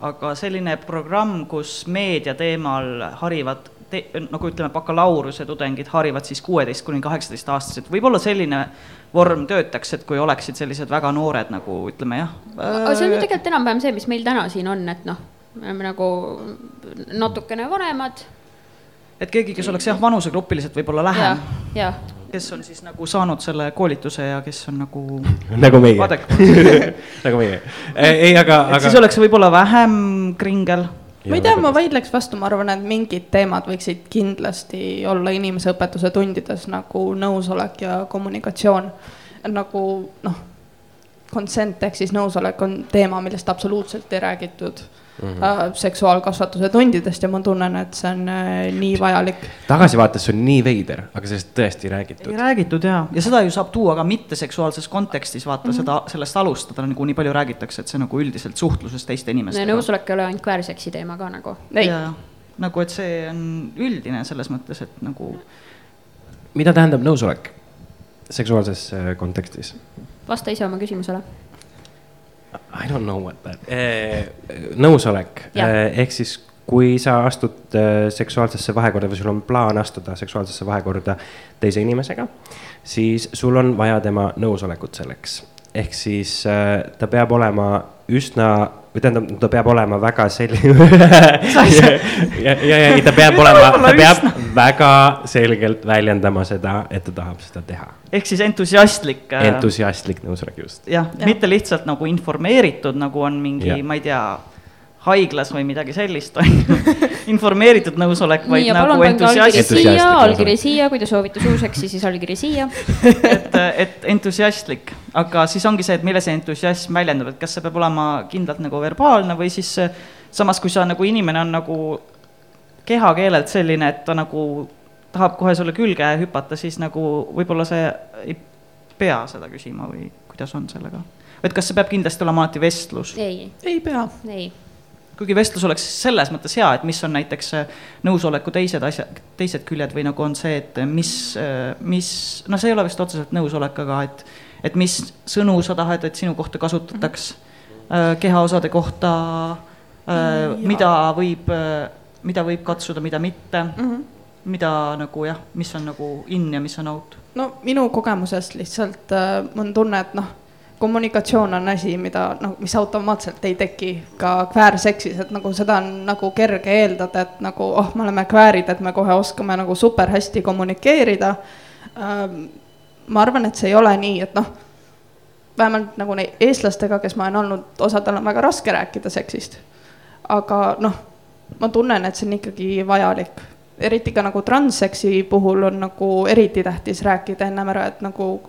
aga selline programm, kus meedia teemal harivad te, nagu ütleme, bakalaureuse tudengid harivad siis kuueteist kuni kaheksateist aastased, võib-olla selline vorm töötaks, et kui oleksid sellised väga noored nagu ütleme jah. aga see on ju tegelikult enam-vähem see, mis meil täna siin on, et noh me oleme nagu natukene vanemad. Et keegi, kes oleks jah, vanusegrupiliselt võib-olla lähem. jah kes on siis nagu saanud selle koolituse ja kes on nagu. nagu meie nagu meie, ei, aga, aga. siis oleks võib-olla vähem kringel. ma ei tea, ma vaidleks vastu, ma arvan, et mingid teemad võiksid kindlasti olla inimeseõpetuse tundides nagu nõusolek ja kommunikatsioon. nagu noh, consent ehk siis nõusolek on teema, millest absoluutselt ei räägitud mm -hmm. seksuaalkasvatuse tundidest ja ma tunnen, et see on äh, nii vajalik. tagasivaates see on nii veider, aga sellest tõesti ei räägitud. ei räägitud ja, ja seda ju saab tuua ka mitteseksuaalses kontekstis, vaata mm -hmm. seda, sellest alustada nagu nii palju räägitakse, et see nagu üldiselt suhtluses teiste inimestega. nõusolek ei ole ainult kvääriseksi teema ka nagu. nagu, et see on üldine selles mõttes, et nagu. mida tähendab nõusolek seksuaalses äh, kontekstis? vasta ise oma küsimusele I don't know what that eh,, nõusolek eh, ehk siis kui sa astud eh, seksuaalsesse vahekorda või sul on plaan astuda seksuaalsesse vahekorda teise inimesega, siis sul on vaja tema nõusolekut selleks. Ehk siis eh, ta peab olema üsna või tähendab, ta peab olema väga selline ja, ja, ja ta peab olema, ta peab väga selgelt väljendama seda, et ta tahab seda teha. ehk siis entusiastlik. Äh, entusiastlik nõusolek, just. jah ja., mitte lihtsalt nagu informeeritud, nagu on mingi, ma ei tea haiglas või midagi sellist, on ju. informeeritud nõusolek, vaid Nii, nagu entusiastlik. allkiri siia, kui te soovite suuseksi, siis allkiri siia et, et entusiastlik, aga siis ongi see, et milles see entusiasm väljendub, et kas see peab olema kindlalt nagu verbaalne või siis samas, kui sa nagu inimene on nagu kehakeelelt selline, et ta nagu tahab kohe sulle külge hüpata, siis nagu võib-olla see ei pea seda küsima või kuidas on sellega? et kas see peab kindlasti olema alati vestlus? ei. ei pea. ei kuigi vestlus oleks selles mõttes hea, et mis on näiteks äh, nõusoleku teised asjad, teised küljed või nagu on see, et mis, äh, mis, noh, see ei ole vist otseselt nõusolek, aga et, et mis sõnu sa tahad, et sinu kohta kasutataks äh, kehaosade kohta, mida võib, mida võib katsuda, mida mitte mm. -hmm mida nagu jah, mis on nagu in ja mis on out? no minu kogemusest lihtsalt äh, on tunne, et noh kommunikatsioon on asi, mida noh, mis automaatselt ei teki ka kväärseksis, et nagu seda on nagu kerge eeldada, et nagu oh, me oleme kväärid, et me kohe oskame nagu super hästi kommunikeerida. Ähm, ma arvan, et see ei ole nii, et noh, vähemalt nagu eestlastega, kes ma olen olnud, osadel on väga raske rääkida seksist. aga noh, ma tunnen, et see on ikkagi vajalik eriti ka nagu transseksi puhul on nagu eriti tähtis rääkida ennem ära, et nagu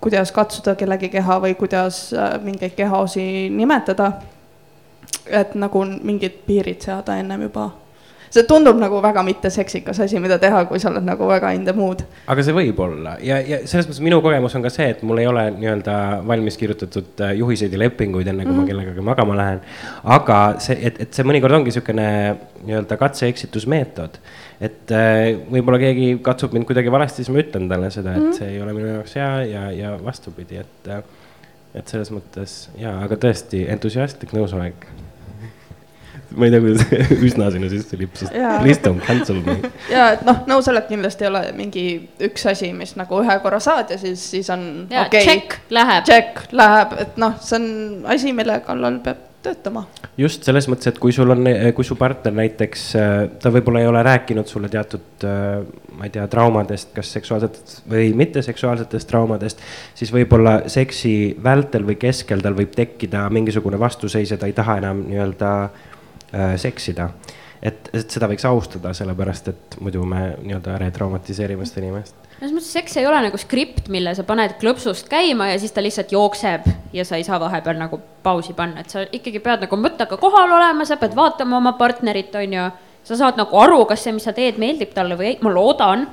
kuidas katsuda kellegi keha või kuidas äh, mingeid kehaosi nimetada. et nagu mingid piirid seada ennem juba. See tundub nagu väga mitteseksikas asi, mida teha, kui sa oled nagu väga in the mood. aga see võib olla ja, ja selles mõttes minu kogemus on ka see, et mul ei ole nii-öelda valmis kirjutatud äh, juhiseid ja lepinguid, enne kui mm -hmm. ma mhm. kellegagi magama lähen. aga see, et, et see mõnikord ongi niisugune nii-öelda katse-eksitusmeetod et äh, võib-olla keegi katsub mind kuidagi valesti, siis ma ütlen talle seda, et mm -hmm. see ei ole minu jaoks hea ja, ja vastupidi, et, äh, et selles mõttes ja, aga tõesti entusiastlik nõusolek ma ei tea, kuidas üsna sinna sisse lipsus, please don't cancel me. ja, et noh, nõusolek kindlasti ei ole mingi üks asi, mis nagu ühe korra saad ja siis, siis on okei okay,. check läheb. Check läheb, et noh, see on asi, mille kallal peab töötama. just selles mõttes, et kui sul on, kui su partner näiteks, ta võib-olla ei ole rääkinud sulle teatud, ma ei tea, traumadest, kas seksuaalsetest või mitteseksuaalsetest traumadest. siis võib-olla seksi vältel või keskel tal võib tekkida mingisugune vastuseis ja ta ei taha enam nii-öelda äh, seksida et, et seda võiks austada, sellepärast et muidu me nii-öelda retraumatiseerime seda inimest selles mõttes seks ei ole nagu skript, mille sa paned klõpsust käima ja siis ta lihtsalt jookseb ja sa ei saa vahepeal nagu pausi panna, et sa ikkagi pead nagu mõttega kohal olema, sa pead vaatama oma partnerit, on ju. sa saad nagu aru, kas see, mis sa teed, meeldib talle või ei, ma loodan.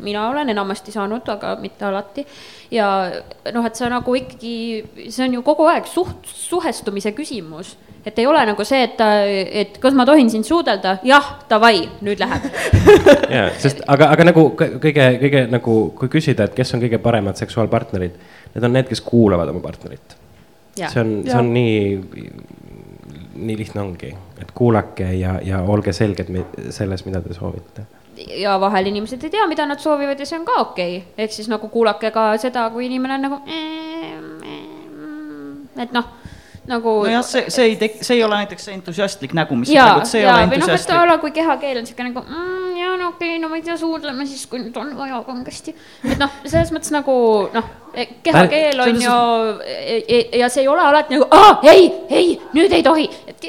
mina olen enamasti saanud, aga mitte alati. ja noh, et sa nagu ikkagi, see on ju kogu aeg suht-, suhestumise küsimus et ei ole nagu see, et et kas ma tohin sind suudelda, jah, davai, nüüd läheb. ja, sest aga, aga nagu kõige, kõige nagu, kui küsida, et kes on kõige paremad seksuaalpartnerid, need on need, kes kuulavad oma partnerit. see on, see on nii, nii lihtne ongi, et kuulake ja, ja olge selged selles, mida te soovite ja vahel inimesed ei tea, mida nad soovivad ja see on ka okei okay., ehk siis nagu kuulake ka seda, kui inimene on nagu, et noh nagu. nojah, see, see ei tek-, see ei ole näiteks see entusiastlik nägu, mis sa teed, see ei ole entusiastlik. või noh, et a la kui kehakeel on siuke nagu mm, ja no okei okay,, no ma ei tea, suudleme siis, kui nüüd on vaja kangesti. et noh, selles mõttes nagu noh, kehakeel on ju e, e, ja see ei ole alati nagu ei, ei, nüüd ei tohi, et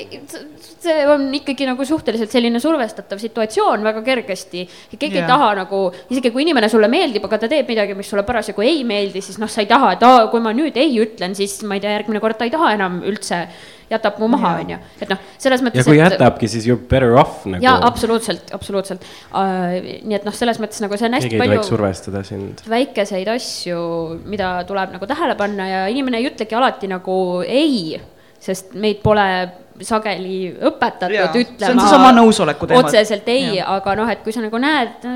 see on ikkagi nagu suhteliselt selline survestatav situatsioon väga kergesti. keegi yeah. ei taha nagu, isegi kui inimene sulle meeldib, aga ta teeb midagi, mis sulle parasjagu ei meeldi, siis noh, sa ei taha, et aa, kui ma nüüd ei ütlen, siis ma ei tea, järgmine kord ta ei taha enam üldse jätab mu maha, on ju, et noh, selles mõttes. ja kui jätabki, siis you are better off nagu. jaa, absoluutselt, absoluutselt uh,. nii et noh, selles mõttes nagu see on hästi keegi palju survestada sind. väikeseid asju, mida tuleb nagu tähele panna ja inimene ei ütlegi alati nagu ei, sest meid pole sageli õpetatud Jaa, see on ütlema seesama nõusoleku teema. otseselt ei, aga noh, et kui sa nagu näed,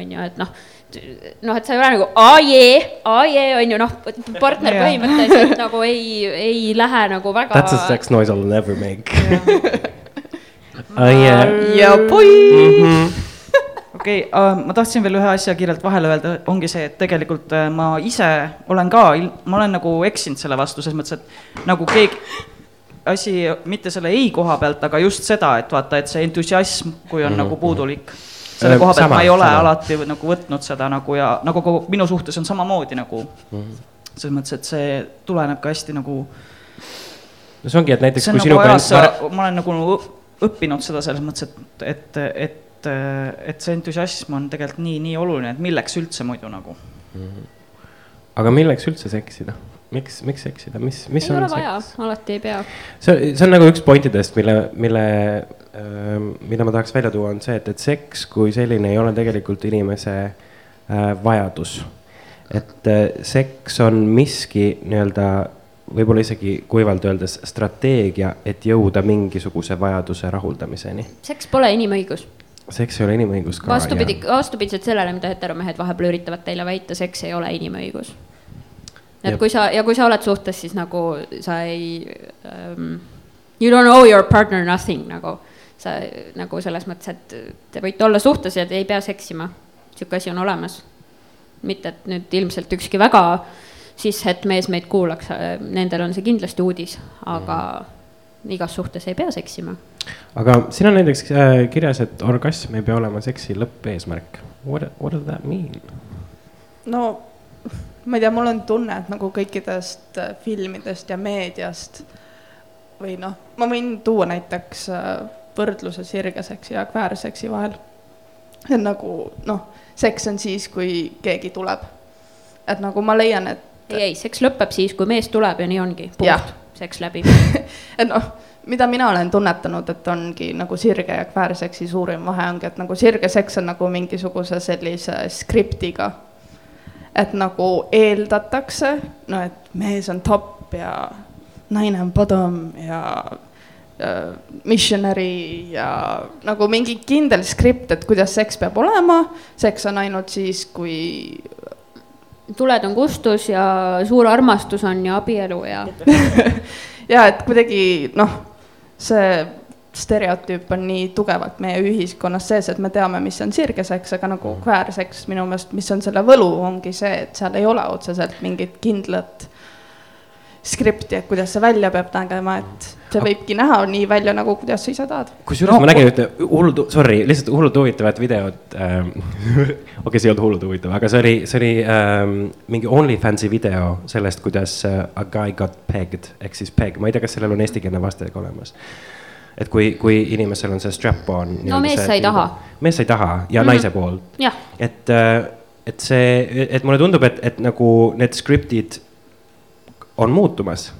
on ju, et noh, noh, et sa ei ole nagu aa jee, aa jee, on ju noh, partner põhimõtteliselt nagu ei, ei lähe nagu väga. That's a sex noise I will never make. Ja poi. okei okay,, ma tahtsin veel ühe asja kiirelt vahele öelda, ongi see, et tegelikult äh, ma ise olen ka, ma olen nagu eksinud selle vastu, selles mõttes, et nagu keegi asi mitte selle ei koha pealt, aga just seda, et vaata, et see entusiasm, kui on mm -hmm. nagu puudulik. Selle Äh, koha pealt ma ei ole sama. alati nagu võtnud seda nagu ja nagu kogu minu suhtes on samamoodi nagu selles mõttes, et see tuleneb ka hästi nagu no see ongi, et näiteks see kui nagu ajas klient,, ma olen nagu õppinud seda selles mõttes, et, et, et, et see entusiasm on tegelikult nii, nii oluline, et milleks üldse muidu nagu. aga milleks üldse seksida? miks, miks seksida, mis, mis ei on ole vaja, alati ei pea. see, see on nagu üks pointidest, mille, mille, mida ma tahaks välja tuua, on see, et, et seks kui selline ei ole tegelikult inimese äh, vajadus. et äh, seks on miski nii-öelda võib-olla isegi kuivalt öeldes strateegia, et jõuda mingisuguse vajaduse rahuldamiseni. seks pole inimõigus. seks ei ole inimõigus ka. vastupidi, vastupidiselt sellele, mida heteromehed vahepeal üritavad teile väita, seks ei ole inimõigus. et Jep. kui sa ja kui sa oled suhtes, siis nagu sa ei um,, you don't owe your partner nothing nagu. Sa nagu selles mõttes, et te võite olla suhtes ja te ei pea seksima. sihuke asi on olemas. mitte, et nüüd ilmselt ükski väga sishet mees meid kuulaks, nendel on see kindlasti uudis, aga igas suhtes ei pea seksima. aga siin on näiteks äh, kirjas, et orgasm ei pea olema seksi lõppeesmärk. What, what does that mean? no ma ei tea, mul on tunne, et nagu kõikidest äh, filmidest ja meediast või noh, ma võin tuua näiteks äh, võrdluse sirgeseksi ja kväärseksi vahel. on nagu noh, seks on siis, kui keegi tuleb. et nagu ma leian, et ei, ei, seks lõpeb siis, kui mees tuleb ja nii ongi, punkt, seks läbi. et noh, mida mina olen tunnetanud, et ongi nagu sirge ja kväärseksi suurim vahe ongi, et nagu sirge seks on nagu mingisuguse sellise skriptiga. et nagu eeldatakse, no et mees on top ja naine on bottom ja missionary ja nagu mingi kindel skript, et kuidas seks peab olema. seks on ainult siis, kui tuled on kustus ja suur armastus on ja abielu ja ja et kuidagi noh, see stereotüüp on nii tugevalt meie ühiskonnas sees, et me teame, mis on sirgeseks, aga nagu kväärseks minu meelest, mis on selle võlu, ongi see, et seal ei ole otseselt mingit kindlat skripti, et kuidas see välja peab nägema, et see võibki näha nii välja, nagu kuidas sa ise tahad. kusjuures no, ma nägin ühte hullult, sorry, lihtsalt hullult huvitavat videot ähm. okei okay,, see ei olnud hullult huvitav, aga see oli, see oli ähm, mingi OnlyFansi video sellest, kuidas äh, a guy got pegged ehk siis peg, ma ei tea, kas sellel on eestikeelne vaste olemas. et kui, kui inimesel on see strap-on. No mees sai taha.. mees sai taha ja mm. -hmm. naise poolt. jah, et, et see, et mulle tundub, et, et nagu need skriptid on muutumas.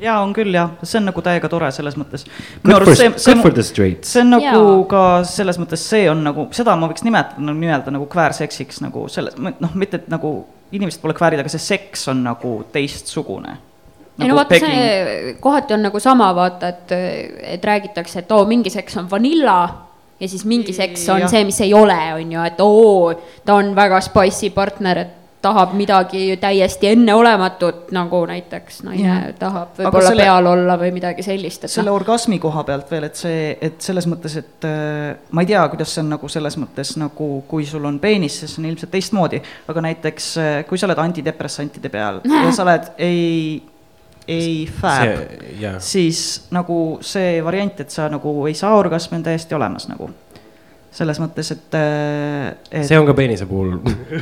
jaa, on küll jah, see on nagu täiega tore selles mõttes. Good for, good for the streets. see on nagu Jaa. ka selles mõttes, see on nagu, seda ma võiks nimetada nagu nii-öelda nagu kväärseksiks nagu selles, noh, mitte et nagu inimesed pole kväärid, aga see seks on nagu teistsugune. ei no vaata, see kohati on nagu sama, vaata, et, et räägitakse, et oo, mingi seks on vanilla ja siis mingi seks on Jah. see, mis ei ole, on ju, et oo, ta on väga spicy partner, et tahab midagi täiesti enneolematut, nagu näiteks naine Jah. tahab võib-olla selle- peal olla või midagi sellist, et selle noh, orgasmi koha pealt veel, et see, et selles mõttes, et äh, ma ei tea, kuidas see on nagu selles mõttes nagu, kui sul on peenis, siis on ilmselt teistmoodi, aga näiteks äh, kui sa oled antidepressantide peal ja sa oled ei, ei fääb, jah, siis nagu see variant, et sa nagu ei saa orgasmi, on täiesti olemas nagu. Selles mõttes, et, äh, et see on ka peenise puhul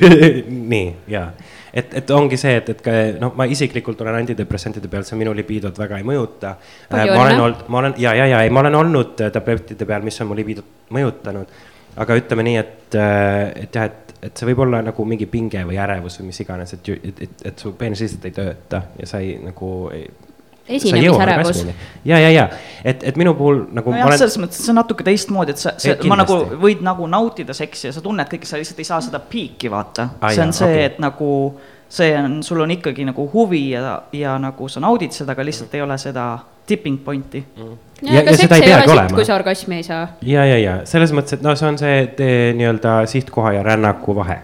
nii ja et, et ongi see, et, et ka noh, ma isiklikult olen antidepressantide peal, see minu libiidot väga ei mõjuta. Palju ma olen olnud, ma olen ja, ja, ja ei, ma olen olnud äh, tablettide peal, mis on mu libiidot mõjutanud. aga ütleme nii, et, et jah, et, et see võib olla nagu mingi pinge või ärevus või mis iganes, et, et, et, et su peenis lihtsalt ei tööta ja sa ei nagu ei, esinemisärevus. ja, ja, ja et, et minu puhul nagu nojah olen..., selles mõttes, et see on natuke teistmoodi, et sa, see, ma nagu võid nagu nautida seksi ja sa tunned kõike, sa lihtsalt ei saa seda piiki vaata. see on see okay., et nagu see on, sul on ikkagi nagu huvi ja, ja nagu sa naudid seda, aga lihtsalt mm. ei ole seda tipping point'i mm.. ja, ja, ja seda ei peagi olema. kui sa orgasmi ei saa. ja, ja, ja selles mõttes, et noh, see on see nii-öelda sihtkoha ja rännaku vahe.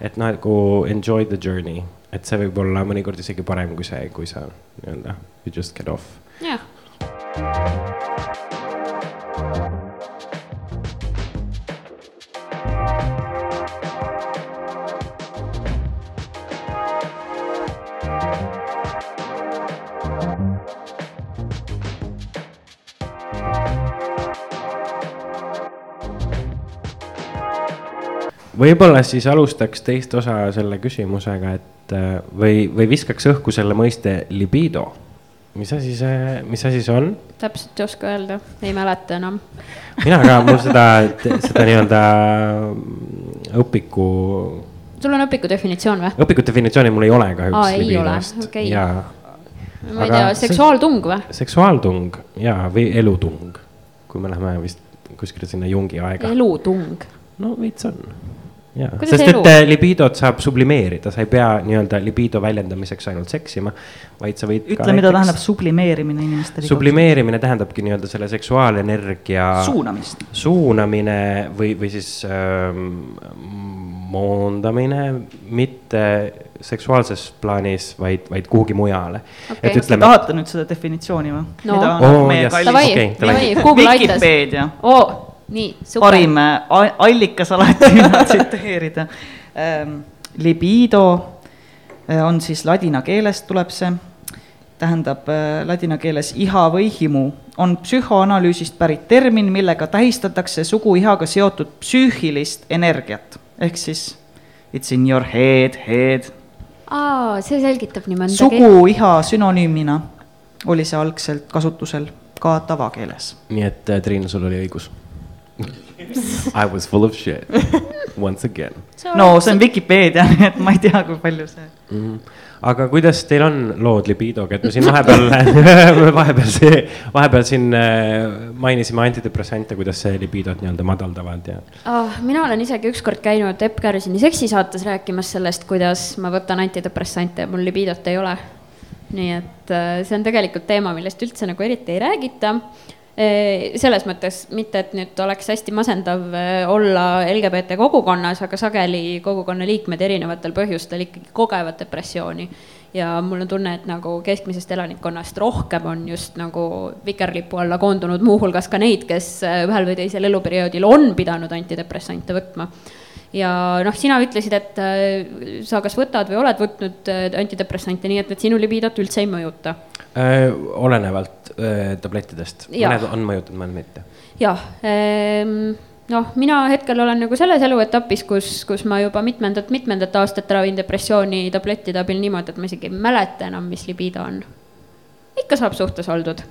et nagu enjoy the journey, et see võib olla mõnikord isegi parem kui see, kui sa nii-öelda you just get off. jah võib-olla siis alustaks teist osa selle küsimusega, et äh, või, või viskaks õhku selle mõiste libido. mis asi see, mis asi see on? täpselt ei oska öelda, ei mäleta enam. mina ka, mul seda, seda nii-öelda õpiku. sul on õpiku definitsioon või? õpiku definitsiooni mul ei ole kahjuks. aa, ei ole, okei ma ei tea, seksuaaltung või? seksuaaltung ja, või elutung, kui me läheme vist kuskile sinna Jungi aega. elutung. no veits on sest et äh, libidot saab sublimeerida, sa ei pea nii-öelda libido väljendamiseks ainult seksima, vaid sa võid. ütle, mida tähendab sublimeerimine inimestele. sublimeerimine tähendabki nii-öelda selle seksuaalenergia. suunamist. suunamine või, või siis ähm, moondamine, mitte seksuaalses plaanis, vaid, vaid kuhugi mujale okay.. et ütleme. tahate nüüd seda definitsiooni või no.? Oh, yes. davai, davai, Google aitas. Vikipeedia oh nii, super. parim äh, allikas alati, tsiteerida. Ähm, libido äh, on siis ladina keelest tuleb see, tähendab äh, ladina keeles iha või himu, on psühhoanalüüsist pärit termin, millega tähistatakse suguihaga seotud psüühilist energiat, ehk siis it's in your head, head. aa, see selgitab nii mõndagi. suguiha sünonüümina oli see algselt kasutusel ka tavakeeles. nii et Triin, sul oli õigus I was full of shit once again. no see on Vikipeedia, nii et ma ei tea, kui palju see mm. -hmm. aga kuidas teil on lood libidoga, et me siin vahepeal vahepeal see, vahepeal siin äh, mainisime antidepressante, kuidas see libidot nii-öelda madaldavad ja oh,. mina olen isegi ükskord käinud Epp Kärsini seksisaates rääkimas sellest, kuidas ma võtan antidepressante ja mul libidot ei ole. nii et äh, see on tegelikult teema, millest üldse nagu eriti ei räägita selles mõttes mitte, et nüüd oleks hästi masendav olla LGBT kogukonnas, aga sageli kogukonna liikmed erinevatel põhjustel ikkagi kogevad depressiooni. ja mul on tunne, et nagu keskmisest elanikkonnast rohkem on just nagu vikerlipu alla koondunud muuhulgas ka neid, kes ühel või teisel eluperioodil on pidanud antidepressante võtma ja noh, sina ütlesid, et sa kas võtad või oled võtnud antidepressante, nii et need sinu libidot üldse ei mõjuta äh,? olenevalt äh, tablettidest, mõned on mõjutanud, mõned mitte. jah ähm, noh, mina hetkel olen nagu selles eluetapis, kus, kus ma juba mitmendat, mitmendat aastat ravin depressiooni tablettide abil niimoodi, et ma isegi ei mäleta enam, mis libido on. ikka saab suhtes oldud,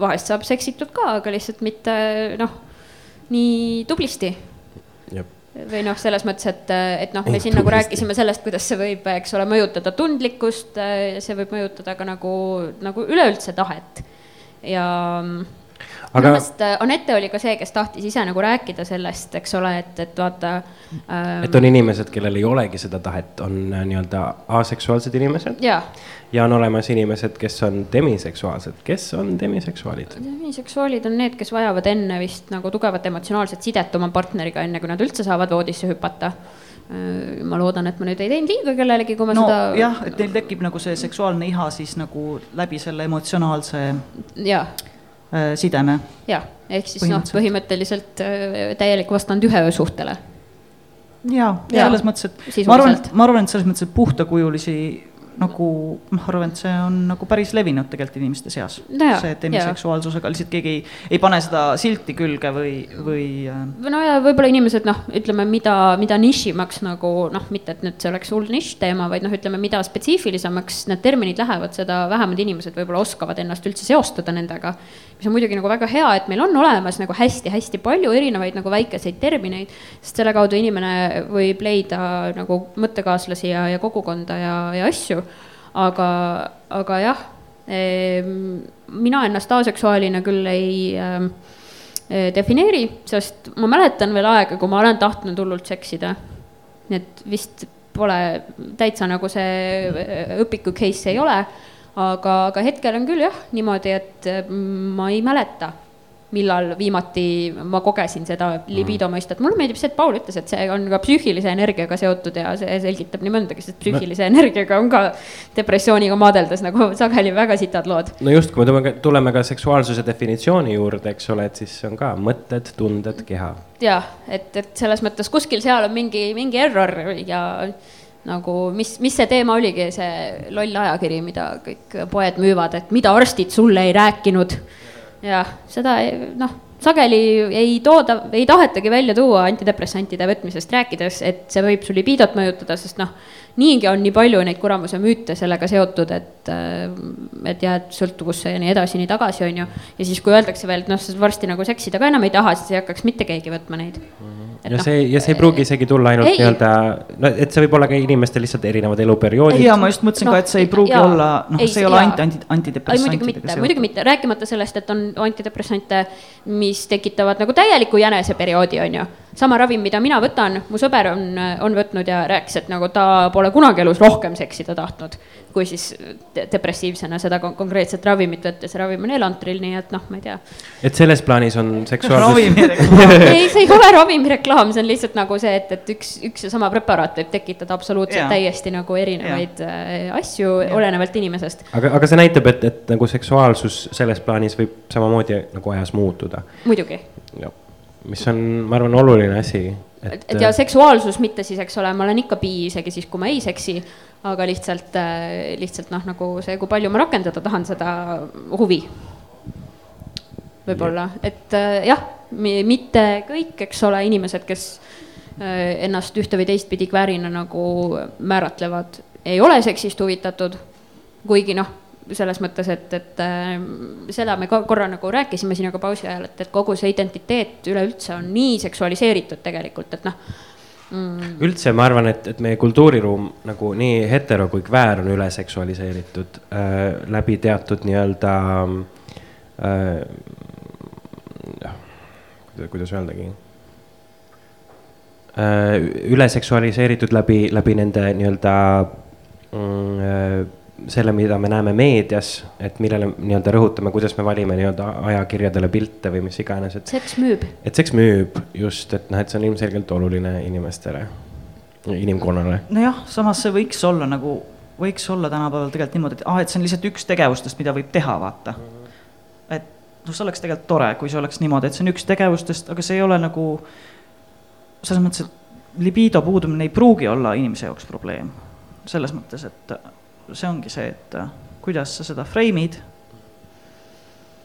vahest saab seksitud ka, aga lihtsalt mitte noh, nii tublisti või noh, selles mõttes, et, et noh, me siin nagu rääkisime sellest, kuidas see võib, eks ole, mõjutada tundlikkust, see võib mõjutada ka nagu, nagu üleüldse tahet. Ja aga minu meelest äh, Anette oli ka see, kes tahtis ise nagu rääkida sellest, eks ole, et, et vaata ähm,. et on inimesed, kellel ei olegi seda tahet, on äh, nii-öelda aseksuaalsed inimesed. ja on olemas inimesed, kes on demiseksuaalsed, kes on demiseksuaalid? demiseksuaalid on need, kes vajavad enne vist nagu tugevat emotsionaalset sidet oma partneriga, enne kui nad üldse saavad voodisse hüpata äh, ma loodan, et ma nüüd ei teinud liiga kellelegi, kui ma no, seda. jah, et neil tekib nagu see seksuaalne iha siis nagu läbi selle emotsionaalse. jah sideme. jah, ehk siis noh, põhimõtteliselt äh, täielik vastand ühe öö suhtele. ja, ja selles mõttes, et ma arvan, ma arvan, et selles mõttes, et puhtakujulisi nagu ma arvan, et see on nagu päris levinud tegelikult inimeste seas no. see demiseksuaalsusega lihtsalt keegi ei, ei pane seda silti külge või, või. Äh, no ja võib-olla inimesed noh, ütleme, mida, mida nišimaks nagu noh, mitte et nüüd see oleks hull nišiteema, vaid noh, ütleme, mida spetsiifilisemaks need terminid lähevad, seda vähemad inimesed võib-olla oskavad ennast üldse seostada nendega. Mis on muidugi nagu väga hea, et meil on olemas nagu hästi-hästi palju erinevaid nagu väikeseid termineid, sest selle kaudu inimene võib leida nagu mõttekaaslasi ja, ja kogukonda ja, ja asju aga, aga jah, mina ennast aseksuaalina küll ei äh, defineeri, sest ma mäletan veel aega, kui ma olen tahtnud hullult seksida. nii et vist pole täitsa nagu see õpiku case ei ole, aga, aga hetkel on küll jah niimoodi, et ma ei mäleta millal viimati ma kogesin seda libido mm. mõistet, mulle meeldib see, et Paul ütles, et see on ka psüühilise energiaga seotud ja see selgitab nii mõndagi, sest psüühilise no. energiaga on ka depressiooniga maadeldes nagu sageli väga sitad lood. no just, kui me tuleme, tuleme ka seksuaalsuse definitsiooni juurde, eks ole, et siis on ka mõtted, tunded, keha. jah, et, et selles mõttes kuskil seal on mingi, mingi error ja nagu mis, mis see teema oligi, see loll ajakiri, mida kõik poed müüvad, et mida arstid sulle ei rääkinud jah, seda noh, sageli ei tooda, ei tahetagi välja tuua antidepressantide võtmisest rääkides, et see võib su libiidot mõjutada, sest noh, niigi on nii palju neid kuramuse müüte sellega seotud, et, et jääd sõltuvusse ja nii edasi, nii tagasi, on ju. ja siis, kui öeldakse veel, et noh, sa varsti nagu seksida ka enam ei taha, siis ei hakkaks mitte keegi võtma neid mm. -hmm ja no, see, ja see ei pruugi isegi tulla ainult nii-öelda, no et see võib olla ka inimestel lihtsalt erinevad eluperioodid. ja ma just mõtlesin no, ka, et see ei pruugi ja, olla, noh, see ei ole ainult anti, antidepressantidega muidugi mitte, muidugi mitte, rääkimata sellest, et on antidepressante, mis tekitavad nagu täieliku jäneseperioodi, on ju. Sama ravim, mida mina võtan, mu sõber on, on võtnud ja rääkis, et nagu ta pole kunagi elus rohkem seksida tahtnud, kui siis depressiivsena seda kon konkreetset ravimit võttes, see ravim on Elantril, nii et noh, ma ei tea. et selles plaanis on seksuaalsus ei, see ei ole ravimireklaam, see on lihtsalt nagu see, et, et üks, üks ja sama preparaat võib tekitada absoluutselt ja. täiesti nagu erinevaid ja. Äh, asju, olenevalt inimesest. aga, aga see näitab, et, et nagu seksuaalsus selles plaanis võib samamoodi nagu ajas muutuda. muidugi mis on, ma arvan, oluline asi. Et, et ja seksuaalsus mitte siis, eks ole, ma olen ikka bi isegi siis, kui ma ei seksi, aga lihtsalt, äh, lihtsalt noh, nagu see, kui palju ma rakendada tahan seda huvi. võib-olla, et äh, jah, mitte kõik, eks ole, inimesed, kes äh, ennast ühte või teistpidi kväärina nagu määratlevad, ei ole seksist huvitatud. kuigi noh selles mõttes, et, et äh, seda me ka korra nagu rääkisime sinuga pausi ajal, et, et kogu see identiteet üleüldse on nii seksualiseeritud tegelikult, et noh mm.. üldse ma arvan, et, et meie kultuuriruum nagu nii hetero kui kväär on üle seksualiseeritud äh, läbi teatud nii-öelda äh,, kuidas öeldagi äh,, üle seksualiseeritud läbi, läbi nende nii-öelda mm, äh, selle, mida me näeme meedias, et millele nii-öelda rõhutame, kuidas me valime nii-öelda ajakirjadele pilte või mis iganes, et. seks müüb. et seks müüb just, et noh, et see on ilmselgelt oluline inimestele, inimkonnale. nojah, samas see võiks olla nagu, võiks olla tänapäeval tegelikult niimoodi, et ah, et see on lihtsalt üks tegevustest, mida võib teha, vaata mm. -hmm. et noh, see oleks tegelikult tore, kui see oleks niimoodi, et see on üks tegevustest, aga see ei ole nagu selles mõttes, et libido puudumine ei pruugi olla inimese jaoks probleem. selles mõttes, et see ongi see, et äh, kuidas sa seda freimid.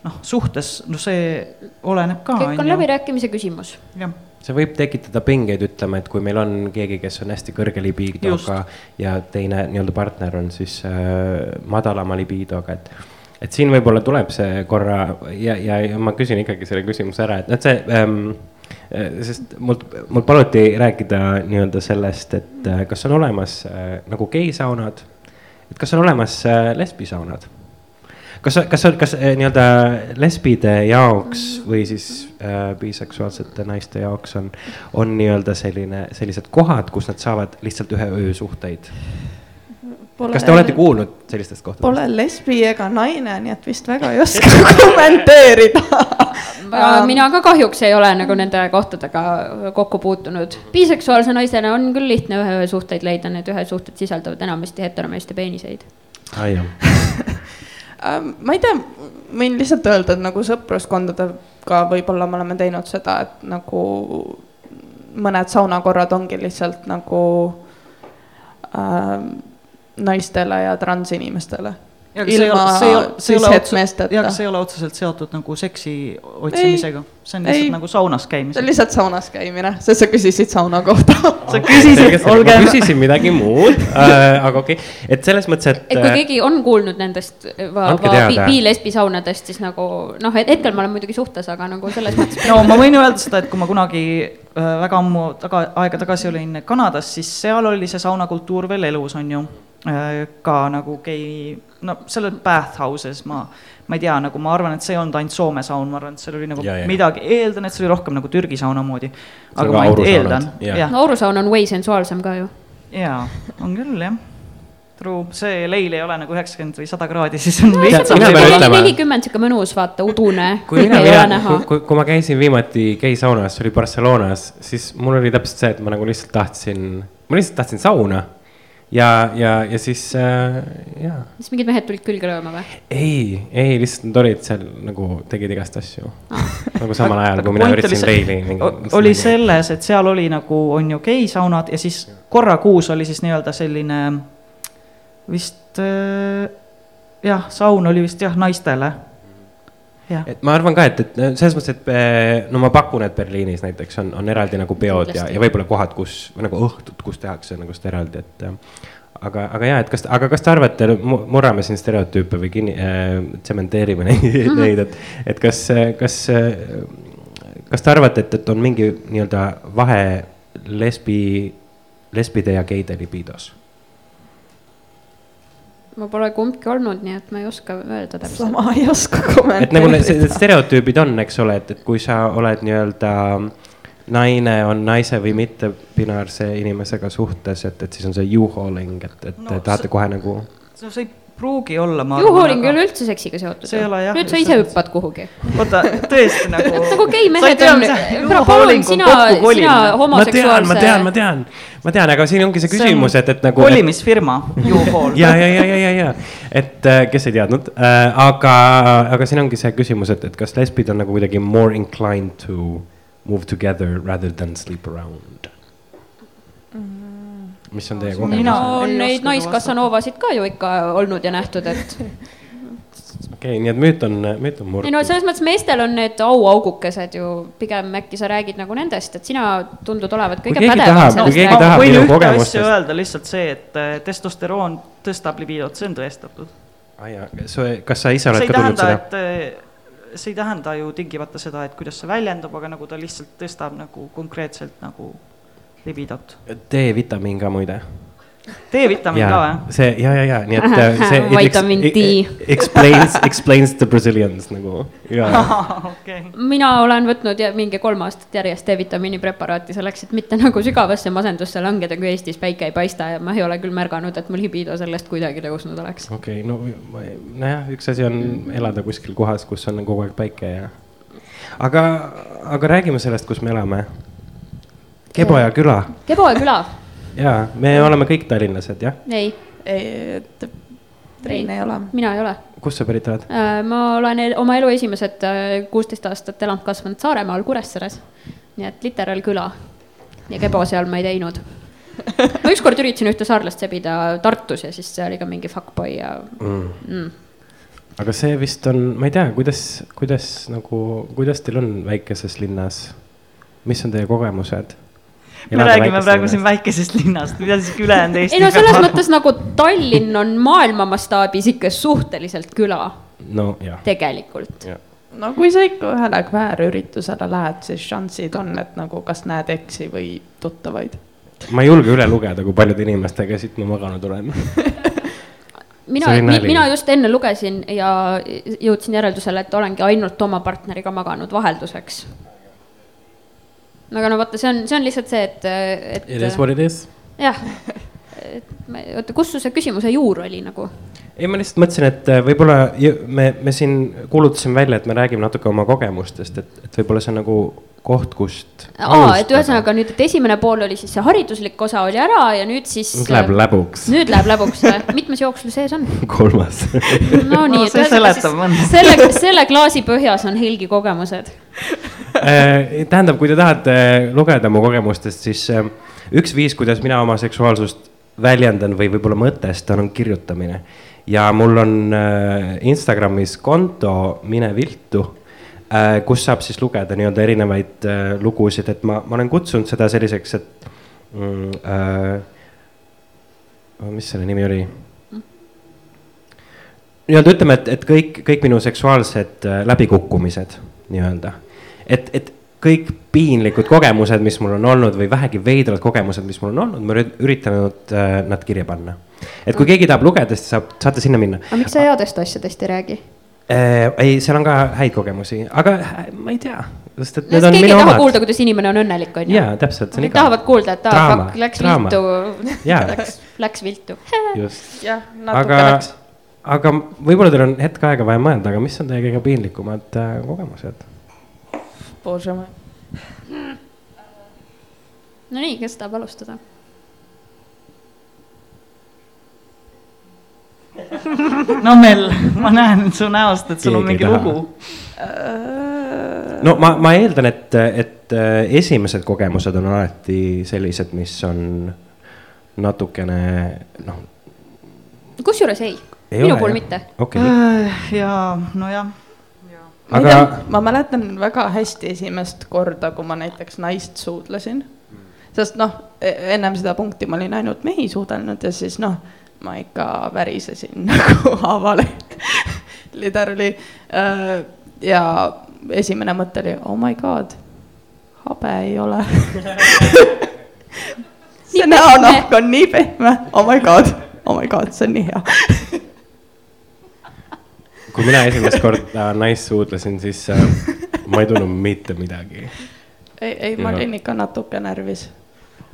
noh, suhtes, no see oleneb ka. kõik on läbirääkimise küsimus. see võib tekitada pingeid, ütleme, et kui meil on keegi, kes on hästi kõrge libidoga ja teine nii-öelda partner on siis äh, madalama libidoga, et et siin võib-olla tuleb see korra ja, ja, ja ma küsin ikkagi selle küsimuse ära, et noh, see ähm, äh, sest mult, mult paluti rääkida nii-öelda sellest, et äh, kas on olemas äh, nagu geisaunad et kas on olemas äh, lesbisaunad? kas, kas, kas äh, nii-öelda lesbide jaoks või siis äh, biseksuaalsete naiste jaoks on, on nii-öelda selline, sellised kohad, kus nad saavad lihtsalt ühe öö suhteid? Pole, kas te olete kuulnud sellistest kohtadest? Pole lesbi ega naine, nii et vist väga ei oska kommenteerida mina ka kahjuks ei ole nagu nende kohtadega kokku puutunud. biseksuaalse naisena on küll lihtne ühe öö suhteid leida, need ühe suhted sisaldavad enamasti heteromeeste peeniseid. Ähm, ma ei tea, võin lihtsalt öelda, et nagu sõpruskondadega võib-olla me oleme teinud seda, et nagu mõned saunakorrad ongi lihtsalt nagu äh, naistele ja transinimestele ilma cis-het-meesteta. jah, aga see ei ole otseselt seotud nagu seksi otsimisega, see on lihtsalt ei. nagu saunas käimine. see on lihtsalt saunas käimine, sest sa küsisid sauna kohta sa küsisid, olge. ma küsisin midagi muud äh,, aga okei okay., et selles mõttes, et. et kui äh, keegi on kuulnud nendest bi-lesbi saunadest, siis nagu noh, hetkel ma olen muidugi suhtes, aga nagu selles mõttes. no ma võin öelda seda, et kui ma kunagi äh, väga ammu taga, aega tagasi olin Kanadas, siis seal oli see saunakultuur veel elus, on ju ka nagu gei, no seal oli bathhouses, ma, ma ei tea, nagu ma arvan, et see ei olnud ainult Soome saun, ma arvan, et seal oli nagu Ja, ja. midagi, eeldan, et see oli rohkem nagu Türgi sauna moodi. Aga ma ainult eeldan, no aurusaun on way sensuaalsem ka ju. jaa, on küll jah. True, see leil ei ole nagu üheksakümmend või sada kraadi, siis on mina ütlema- nelikümmend sihuke mõnus, vaata, udune, kui mina kui, kui, kui ma käisin viimati geisaunas, see oli Barcelonas, siis mul oli täpselt see, et ma nagu lihtsalt tahtsin, ma lihtsalt tahtsin sauna. ja, ja, ja siis äh, jaa, siis mingid mehed tulid külge lööma või? ei, ei lihtsalt nad olid seal nagu tegid igast asju. nagu samal ajal, kui mina üritasin o- oli selles, et seal oli nagu, on ju geisaunad ja siis korra kuus oli siis nii-öelda selline vist äh, jah, saun oli vist jah, naistele. jah, et ma arvan ka, et, et selles mõttes, et eh, no ma pakun, et Berliinis näiteks on, on eraldi nagu peod ja, Kindlasti. ja võib-olla kohad, kus või nagu õhtud, kus tehakse nagu seda eraldi, et äh, aga, aga ja, et kas, aga kas te arvate, murrame siin stereotüüpe või kinni äh,, tsementeerime neid mm, -hmm. neid, et, et kas, kas, kas te arvate, et, et on mingi nii-öelda vahe lesbi, lesbide ja geide libidos? Ma pole kumbki olnud, nii et ma ei oska öelda täpselt. sama ei oska et nagu need kommenteerida. stereotüübid on, eks ole, et, et kui sa oled nii-öelda naine on naise või mitte binaarse inimesega suhtes, et, et siis on see you-hauling, et, et No tahate kohe nagu. no see pruugi olla, ma juhuhooling ei ole üldse seksiga seotud. Nüüd sa ise hüppad kuhugi. vaata, tõesti nagu. nagu gei mehed on, palun sina, sina ma tean, homoseksuaalse. ma tean, ma tean, ma tean, aga siin ongi see küsimus, et, et nagu. kolimisfirma, U-Haul. ja, ja, ja, ja, ja, ja, et äh, kes ei teadnud äh,, aga, aga siin ongi see küsimus, et, et kas lesbid on nagu kuidagi more inclined to move together rather than sleep around. Mis on teie Mina- kogemus? on ei neid naiskassanoovasid ka ju ikka olnud ja nähtud, et okei, nii et müüt on, müüt on ei no murtud. selles mõttes meestel on need auaugukesed ju pigem äkki sa räägid nagu nendest, et sina tundud olevat kõige pädevam sellest keegi rääkida. tahab võin minu ühte kogemustest- asja öelda lihtsalt see, et äh, testosteroon tõstab libiidot, see on tõestatud. kas sa ise oled ka tundnud seda? et äh, see ei tähenda ju tingimata seda, et kuidas see väljendub, aga nagu ta lihtsalt tõstab nagu konkreetselt nagu libidot. D-vitamiin ka muide. D-vitamiin ka või? see ja, ja, ja nii et äh, see. Vitamin D. Explains, explains the Brazilians nagu ja okei. mina olen võtnud ja mingi kolm aastat järjest D-vitamiini preparaati selleks, et mitte nagu sügavasse masendusse langeda, kui Eestis päike ei paista ja ma ei ole küll märganud, et mul libido sellest kuidagi tõusnud oleks. okei okay,, no nojah, üks asi on elada kuskil kohas, kus on kogu aeg päike ja. aga, aga räägime sellest, kus me elame. Keboja küla Keboja küla, ja me oleme kõik tallinlased, jah. ei, ei, et Triin ei ole. mina ei ole. kust sa pärit oled? ma olen oma elu esimesed äh, kuusteist aastat elanud, kasvanud Saaremaal Kuressaares. nii et literaal küla ja Kebo seal ma ei teinud. ma ükskord üritasin ühte saarlast sebida Tartus ja siis see oli ka mingi fuckboy ja Mm. mm. aga see vist on, ma ei tea, kuidas, kuidas nagu, kuidas teil on väikeses linnas? mis on teie kogemused? Me räägime praegu siin väikesest linnast, mida siis ülejäänud Eesti ei no selles mõttes nagu Tallinn on maailma mastaabis ikka suhteliselt küla no jah, tegelikult. no kui sa ikka ühele kväärüritusele lähed, siis šansid on, et nagu kas näed eksi või tuttavaid. ma ei julge üle lugeda, kui paljude inimestega siit ma maganud olen. mina mina just enne lugesin ja jõudsin järeldusele, et olengi ainult oma partneriga maganud vahelduseks. Aga no vaata, see on, see on lihtsalt see, et, et. It is what it is. jah, et oota, kus su see küsimuse juur oli nagu? ei, ma lihtsalt mõtlesin, et äh, võib-olla me, me siin kuulutasime välja, et me räägime natuke oma kogemustest, et, et võib-olla see on nagu koht, kust. aa, et ühesõnaga nüüd, et esimene pool oli siis see hariduslik osa oli ära ja nüüd siis. nüüd läheb läbuks, nüüd läheb läbuks, mitmes jooksul sees on? kolmas. no nii No see seletab mõnda. selle, selle klaasi põhjas on Helgi kogemused. Äh, tähendab, kui te tahate lugeda mu kogemustest, siis äh, üks viis, kuidas mina oma seksuaalsust väljendan või võib-olla mõtestan, on kirjutamine. ja mul on äh, Instagramis konto Mine viltu, kus saab siis lugeda nii-öelda erinevaid lugusid, et ma, ma olen kutsunud seda selliseks, et mm,. Äh, mis selle nimi oli? nii-öelda ütleme, et, et kõik, kõik minu seksuaalsed läbikukkumised nii-öelda. et, et kõik piinlikud kogemused, mis mul on olnud või vähegi veidrad kogemused, mis mul on olnud, ma olen üritanud äh, nad kirja panna. et kui keegi tahab lugeda, siis saab, saate sinna minna. aga miks sa headest asjadest ei räägi? Äh, ei, seal on ka häid kogemusi, aga äh, ma ei tea, sest et need sest on keegi ei minu taha omad. kuulda, kuidas inimene on õnnelik, on ju. jaa, täpselt, see on igav. tahavad kuulda, et aa, kak- läks draama. viltu, läks, läks viltu. just, jah, natuke aga läks., aga võib-olla teil on hetk aega vaja mõelda, aga mis on teie kõige piinlikumad äh, kogemused? Bože moj. Nonii, kes tahab alustada? no Mel, ma näen su näost, et sul on Keegi mingi ei taha. lugu. no ma, ma eeldan, et, et äh, esimesed kogemused on alati sellised, mis on natukene noh. kusjuures ei, Ei minu puhul mitte. okei, Äh, ja nojah, aga tea, ma mäletan väga hästi esimest korda, kui ma näiteks naist suudlesin. sest noh, ennem seda punkti ma olin ainult mehi suudelnud ja siis noh, ma ikka värisesin nagu haavaleht. Literally äh, ja esimene mõte oli oh my god, habe ei ole. see näonahk on nii pehme, oh my god, oh my god, see on nii hea. Kui mina esimest korda naist suudlesin, siis äh, ma ei tundnud mitte midagi ei, ei, ma olin ikka natuke närvis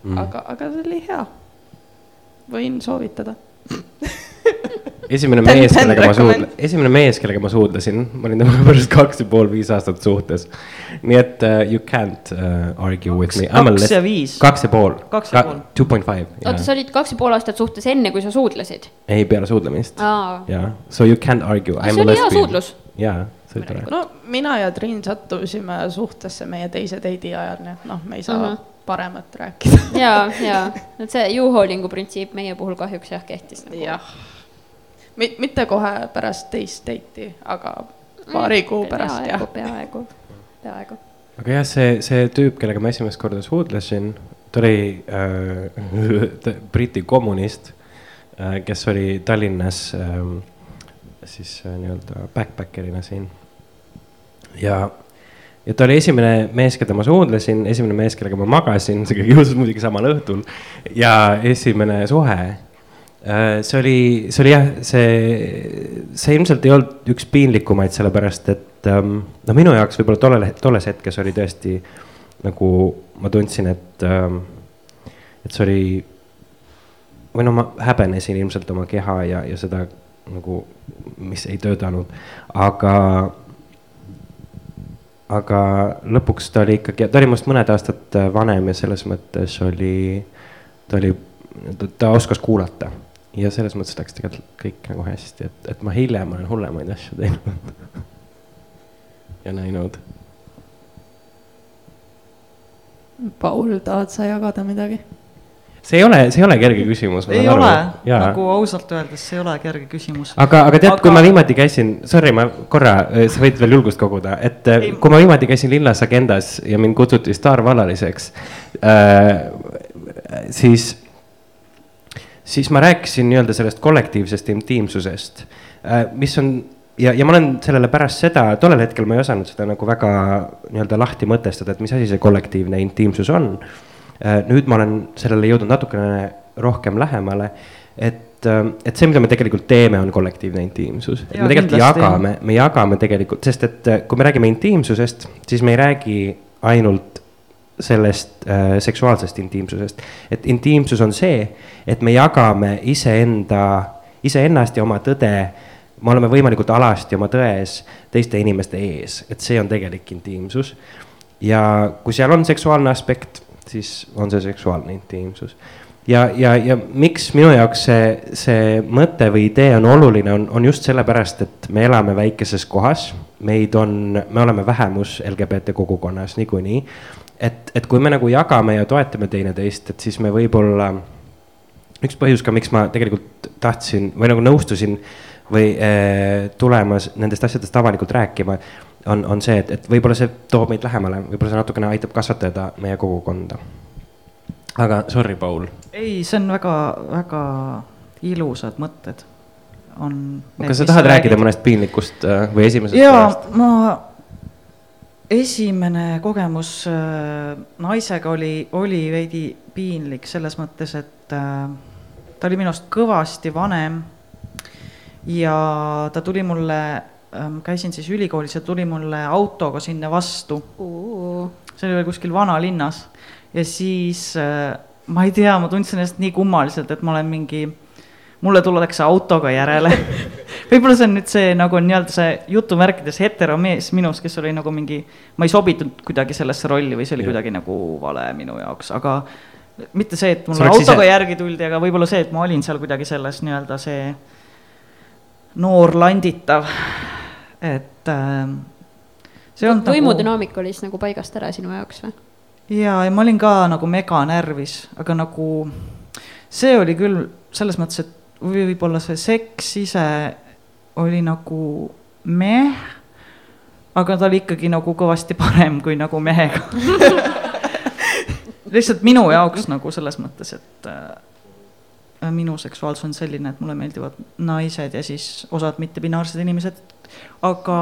mm., aga, aga see oli hea. võin soovitada. esimene mees, kellega ma suudle-, esimene mees, kellega ma suudlesin, ma olin temaga pärast kaks ja pool, viis aastat suhtes. nii et uh, you can't uh, argue with me. kaks ja viis. kaks ja pool. Kaks ja pool. Two point five. oota, sa olid kaks ja pool aastat suhtes enne, kui sa suudlesid? ei, peale suudlemist. aa, jaa, so you can't argue. see oli hea suudlus. jaa, see oli tore. no mina ja Triin sattusime suhtesse meie teise date'i ajal, nii et noh, me ei saa mm Mhm. -hmm. paremat rääkida. ja, ja, et see you-holding'u printsiip meie puhul kahjuks jah kehtis nagu.. jah. Mitte kohe pärast teist date'i, aga paari kuu pärast jah. peaaegu, peaaegu. aga jah, see, see tüüp, kellega ma esimest korda suudlesin, ta oli äh, Briti kommunist äh,, kes oli Tallinnas äh, siis äh, nii-öelda backpacker'ina siin. ja, ja ta oli esimene mees, keda ma suudlesin, esimene mees, kellega ma magasin, see kõik juhtus muidugi samal õhtul ja esimene suhe see oli, see oli jah, see, see ilmselt ei olnud üks piinlikumaid, sellepärast et ähm, no minu jaoks võib-olla tollel, tolles hetkes oli tõesti nagu ma tundsin, et ähm,, et see oli või no ma häbenesin ilmselt oma keha ja, ja seda nagu, mis ei töötanud, aga aga lõpuks ta oli ikkagi, ta oli minust mõned aastad vanem ja selles mõttes oli, ta oli, ta oskas kuulata ja selles mõttes läks tegelikult kõik nagu hästi, et, et ma hiljem olen hullemaid asju teinud ja näinud. Paul, tahad sa jagada midagi? see ei ole, see ei ole kerge küsimus. ei ole, nagu ausalt öeldes, see ei ole kerge küsimus. aga, aga tead, kui Aga- ma viimati käisin, sorry, ma korra, sa võid veel julgust koguda, et äh, Ei. kui ma viimati käisin linnas Agendas ja mind kutsuti staarvallaliseks äh,, siis, siis ma rääkisin nii-öelda sellest kollektiivsest intiimsusest äh,, mis on ja, ja ma olen sellele pärast seda, tollel hetkel ma ei osanud seda nagu väga nii-öelda lahti mõtestada, et mis asi see kollektiivne intiimsus on äh,. nüüd ma olen sellele jõudnud natukene rohkem lähemale, et, et see, mida me tegelikult teeme, on kollektiivne intiimsus. me tegelikult kindlasti. jagame, me jagame tegelikult, sest et äh, kui me räägime intiimsusest, siis me ei räägi ainult sellest äh, seksuaalsest intiimsusest. et intiimsus on see, et me jagame iseenda, iseennast ja oma tõde. me oleme võimalikult alasti oma tões teiste inimeste ees, et see on tegelik intiimsus. ja kui seal on seksuaalne aspekt, siis on see seksuaalne intiimsus. ja, ja, ja miks minu jaoks see, see mõte või idee on oluline, on, on just sellepärast, et me elame väikeses kohas. meid on, me oleme vähemus LGBT kogukonnas niikuinii et, et kui me nagu jagame ja toetame teineteist, et siis me võib-olla, üks põhjus ka, miks ma tegelikult tahtsin või nagu nõustusin või äh, tulemas nendest asjadest avalikult rääkima, on, on see, et, et võib-olla see toob meid lähemale, võib-olla see natukene aitab kasvatada meie kogukonda. aga sorry, Paul. ei, see on väga, väga ilusad mõtted on. kas sa tahad rääkida mõnest piinlikust äh, või esimesest jaa ma esimene kogemus äh, naisega oli, oli veidi piinlik selles mõttes, et äh, ta oli minust kõvasti vanem ja ta tuli mulle ähm,, käisin siis ülikoolis ja tuli mulle autoga sinna vastu. see oli veel kuskil vanalinnas ja siis äh, ma ei tea, ma tundsin ennast nii kummaliselt, et ma olen mingi, mulle tullakse autoga järele võib-olla see on nüüd see nagu nii-öelda see jutumärkides heteromees minus, kes oli nagu mingi, ma ei sobitud kuidagi sellesse rolli või see oli ja. kuidagi nagu vale minu jaoks, aga mitte see, et mulle autoga ise... järgi tuldi, aga võib-olla see, et ma olin seal kuidagi selles nii-öelda see noor landitav, et äh, see on nagu võimudünaamika nagu... oli siis nagu paigast ära sinu jaoks või? ja, ja ma olin ka nagu meganärvis, aga nagu see oli küll selles mõttes, et võib-olla see seks ise oli nagu meh, aga ta oli ikkagi nagu kõvasti parem kui nagu mehega. Lihtsalt minu jaoks nagu selles mõttes, et äh, minu seksuaalsus on selline, et mulle meeldivad naised ja siis osad mittebinaarsed inimesed, aga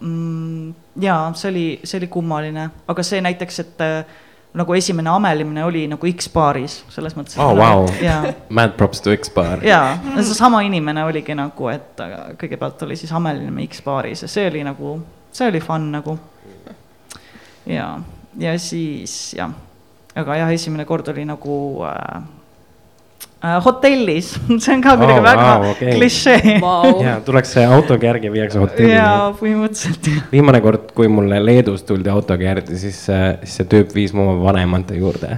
mm, jaa, see oli, see oli kummaline, aga see näiteks, et äh, nagu esimene amelimine oli nagu X-baaris, selles mõttes. oh wow, mad props to X-baar. jaa, seesama inimene oligi nagu, et kõigepealt oli siis ameline X-baaris ja see oli nagu, see oli fun nagu. ja, ja siis jah, aga jah, esimene kord oli nagu Äh, hotellis, see on ka kuidagi oh, väga wow, okay. klišee wow.. ja tullakse autoga järgi, viiakse hotelli. jaa, põhimõtteliselt. viimane kord, kui mulle Leedus tuldi autoga järgi, siis, äh, siis see tüüp viis mu oma vanemate juurde.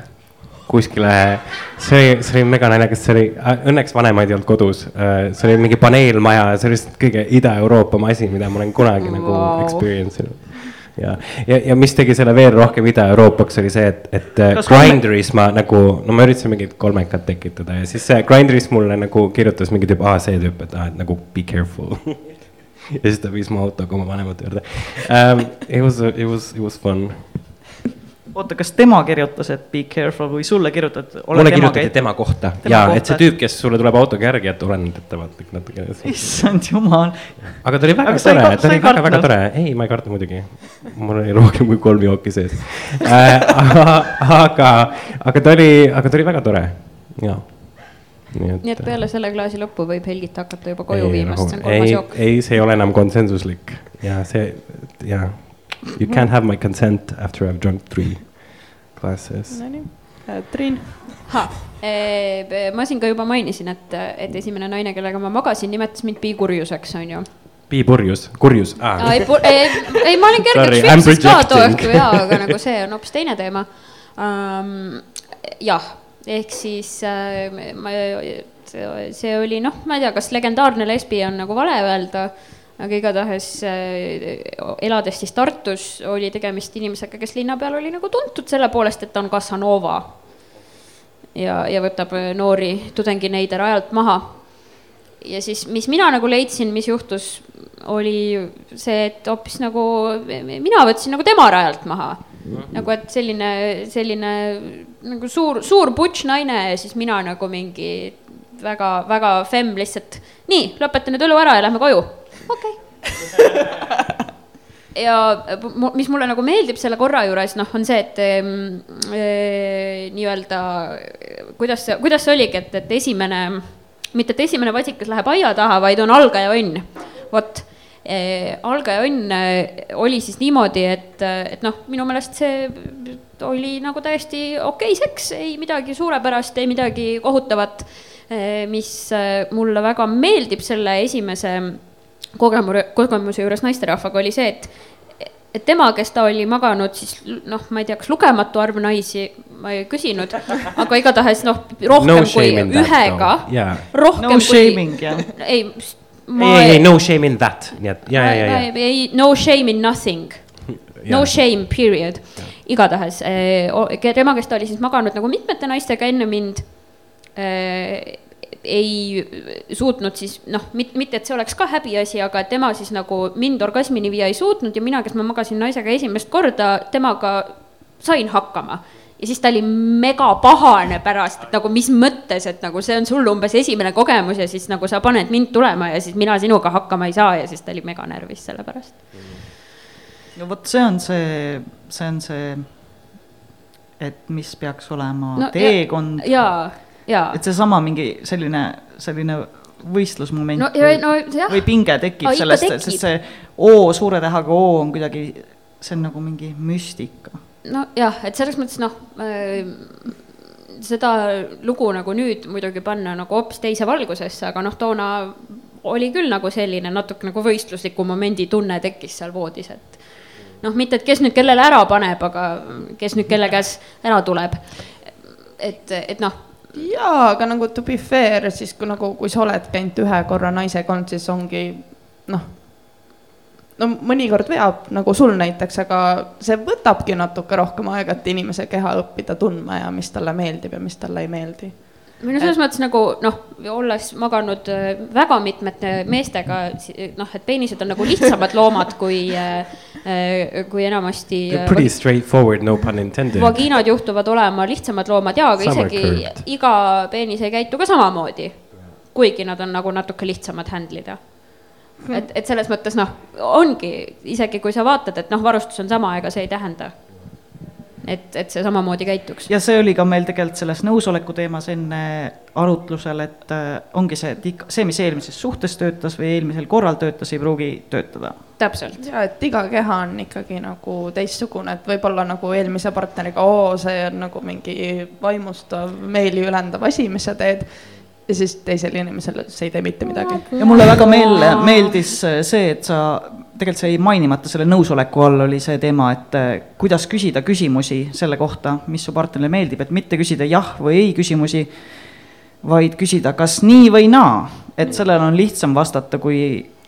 kuskile, see oli, see oli mega naljakas, see oli, äh, õnneks vanemaid ei olnud kodus. see oli mingi paneelmaja, see oli lihtsalt kõige Ida-Euroopa masin, mida ma olen kunagi wow. nagu experience inud ja, ja, ja mis tegi selle veel rohkem Ida-Euroopaks, oli see, et, et äh, Kas Grinderis ma nagu, no ma üritasin mingit kolmekat tekitada ja siis see Grinderis mulle nagu kirjutas mingi tüüp, aa see tüüp, et aa, et nagu be careful ja siis ta viis mu autoga oma vanemate juurde um,. It was, it was, it was fun oota, kas tema kirjutas, et be careful või sulle kirjutati? mulle kirjutati tema kohta tema ja kohta, et see tüüp, kes sulle tuleb autoga järgi, et olen ettevaatlik natuke. issand jumal. aga ta oli väga aga tore, ta oli väga-väga tore, ei, ma ei kartnud muidugi. mul oli rohkem kui kolm jooki sees äh,. aga, aga ta oli, aga ta oli väga tore, jaa nii et, nii et peale selle klaasi lõppu võib Helgit hakata juba koju viima, sest see on kolmas jook. ei, see ei ole enam konsensuslik ja see, ja you can't have my consent after I have drunk three classes. Nonii, äh, Triin. ma siin ka juba mainisin, et, et esimene naine, kellega ma magasin, nimetas mind piikurjuseks, on ju. Piipurjus, kurjus? Ah.. ei, ei, ei, ma olin kergeks vipsis ka too õhtu jaa, aga nagu see on hoopis teine teema. Um,. jah, ehk siis äh, ma, see oli noh, ma ei tea, kas legendaarne lesbi on nagu vale öelda aga igatahes äh, elades siis Tartus oli tegemist inimesega, kes linna peal oli nagu tuntud selle poolest, et ta on Casanova. ja, ja võtab äh, noori tudengineide rajalt maha. ja siis, mis mina nagu leidsin, mis juhtus, oli see, et hoopis nagu mina võtsin nagu tema rajalt maha nagu, et selline, selline nagu suur, suur butš naine ja siis mina nagu mingi väga, väga fem lihtsalt. nii, lõpeta nüüd õlu ära ja lähme koju okei okay. ja mis mulle nagu meeldib selle korra juures, noh, on see, et e, nii-öelda kuidas see, kuidas see oligi, et, et esimene, mitte et esimene vasikas läheb aia taha, vaid on algaja õnn. vot e,, algaja õnn eh, oli siis niimoodi, et, et noh, minu meelest see oli nagu täiesti okei okay seks, ei midagi suurepärast, ei midagi kohutavat, mis mulle väga meeldib selle esimese kogemuse, kogemuse juures naisterahvaga oli see, et et tema, kes ta oli maganud, siis noh, ma ei tea, kas lugematu arv naisi, ma ei küsinud, aga igatahes noh, rohkem no kui ühega no. yeah., rohkem no kui. Yeah. ei, ma. ei, ei, no shame in that, nii et ja, ja, ja. ei, no shame in nothing. No shame, period. igatahes eh, tema, kes ta oli siis maganud nagu mitmete naistega enne mind eh, ei suutnud siis noh, mitte, et see oleks ka häbiasi, aga tema siis nagu mind orgasmini viia ei suutnud ja mina, kes ma magasin naisega esimest korda, temaga sain hakkama ja siis ta oli mega pahane pärast, et nagu mis mõttes, et nagu see on sul umbes esimene kogemus ja siis nagu sa paned mind tulema ja siis mina sinuga hakkama ei saa ja siis ta oli mega närvis selle pärast. no vot, see on see, see on see, et mis peaks olema No teekond, jaa. Et seesama mingi selline, selline võistlusmoment no ja no jah, või pinge tekib ikka sellest, sest see O suure tähega O on kuidagi, see on nagu mingi müstika. nojah, et selles mõttes noh äh, seda lugu nagu nüüd muidugi panna nagu hoopis teise valgusesse, aga noh, toona oli küll nagu selline natuke nagu võistlusliku momendi tunne tekkis seal voodis, et noh, mitte et kes nüüd kellele ära paneb, aga kes nüüd kelle käes ära tuleb. et, et noh, jaa, aga nagu to be fair, siis kui nagu, kui sa oledki ainult ühe korra naisega olnud, siis ongi noh, no mõnikord veab nagu sul näiteks, aga see võtabki natuke rohkem aega, et inimese keha õppida tundma ja mis talle meeldib ja mis talle ei meeldi. või no selles mõttes nagu noh, olles maganud äh, väga mitmete meestega, noh, et peenised on nagu lihtsamad loomad kui, kui enamasti. äh, Pretty straightforward, no pun intended. vagiinad juhtuvad olema lihtsamad loomad ja, aga are isegi curved. iga peenis ei käitu ka samamoodi. kuigi nad on nagu natuke lihtsamad handle ida. et, et selles mõttes noh, ongi isegi kui sa vaatad, et noh, varustus on sama, ega see ei tähenda, et, et see samamoodi käituks. ja see oli ka meil tegelikult selles nõusoleku teemas enne arutlusel, et äh, ongi see, et ikka see, mis eelmises suhtes töötas või eelmisel korral töötas, ei pruugi töötada. täpselt. ja et iga keha on ikkagi nagu teistsugune, et võib-olla nagu eelmise partneriga, oo, see on nagu mingi vaimustav, meeli ülendav asi, mis sa teed. ja siis teisel inimesel see ei tee mitte midagi. ja mulle väga meel-, meeldis see, et sa, tegelikult see jäi mainimata selle nõusoleku all, oli see teema, et äh, kuidas küsida küsimusi selle kohta, mis su partnerile meeldib, et mitte küsida jah või ei küsimusi, vaid küsida kas nii või naa, et sellele on lihtsam vastata kui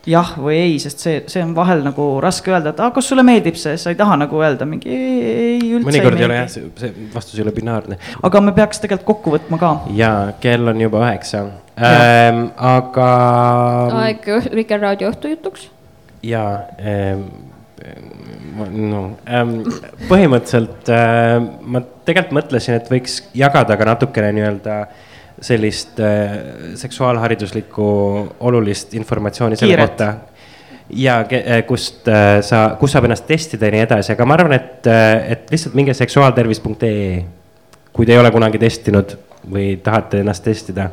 jah või ei, sest see, see on vahel nagu raske öelda, et aa, kas sulle meeldib see, sa ei taha nagu öelda mingi ei, ei üldse mõnikord ei ei ole jah, see, see vastus ei ole binaarne. aga me peaks tegelikult kokku võtma ka. jaa, kell on juba üheksa ähm,, aga aeg Vikerraadio õhtujutuks. Jaa ähm,, no ähm, põhimõtteliselt äh, ma tegelikult mõtlesin, et võiks jagada ka natukene nii-öelda sellist äh, seksuaalhariduslikku olulist informatsiooni selle Kiiret. kohta ja äh, kust äh, sa, kus saab ennast testida ja nii edasi, aga ma arvan, et, et lihtsalt minge seksuaaltervis.ee. kui te ei ole kunagi testinud või tahate ennast testida.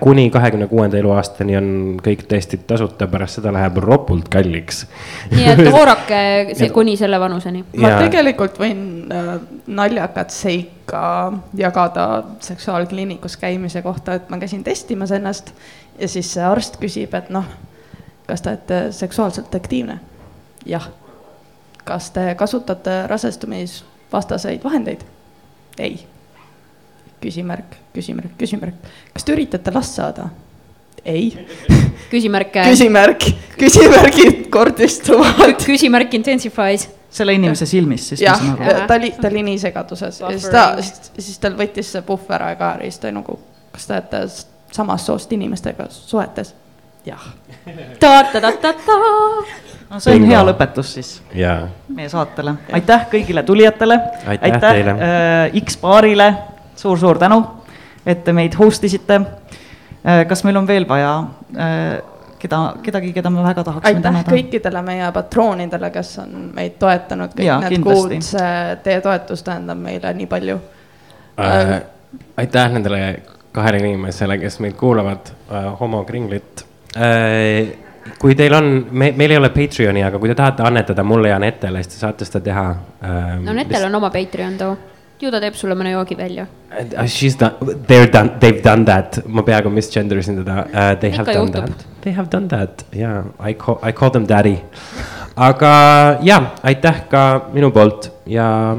Kuni kahekümne kuuenda eluaastani on kõik testid tasuta, pärast seda läheb ropult kalliks. nii et oodake see kuni selle vanuseni. ma Ja- tegelikult võin äh, naljakat seika jagada seksuaalkliinikus käimise kohta, et ma käisin testimas ennast ja siis see arst küsib, et noh, kas te olete seksuaalselt aktiivne? jah. kas te kasutate rasestumisvastaseid vahendeid? ei. Küsimärk, küsimärk, küsimärk. kas te üritate last saada? ei. küsimärk, küsimärk, küsimärgid kordistuvad. küsimärk intensifies. selle inimese silmis siis, jah. Jah. ta oli, ta oli nii segaduses ja siis ta, siis tal võttis see puhver aega ära ja siis ta nagu, kas te olete samast soost inimestega suhetes? jah. no see on hea lõpetus siis jaa, meie saatele, aitäh kõigile tulijatele. Aitäh teile. äh, X-paarile suur-suur tänu, et te meid host isite äh,. kas meil on veel vaja äh, keda, kedagi, keda me väga tahaksime aitäh tänada? kõikidele meie patroonidele, kes on meid toetanud kõik Jaa, need kindlasti. kuud, see teie toetus tähendab meile nii palju äh, aitäh nendele kahele inimesele, kes meid kuulavad äh,, Homo Kringlit äh,. kui teil on, me, meil ei ole Patreoni, aga kui te tahate annetada mulle ja Netele, siis te saate seda teha äh,. no Netel on oma Patreon too. Ju ta teeb sulle mõne joogi välja. Uh, She's done, they're done, they've done that, ma peaaegu misgender isin teda uh,, they have Ikka done juhtub. that, they have done that. Yeah, I call, I call them daddy. aga ja, aitäh ka minu poolt. Ja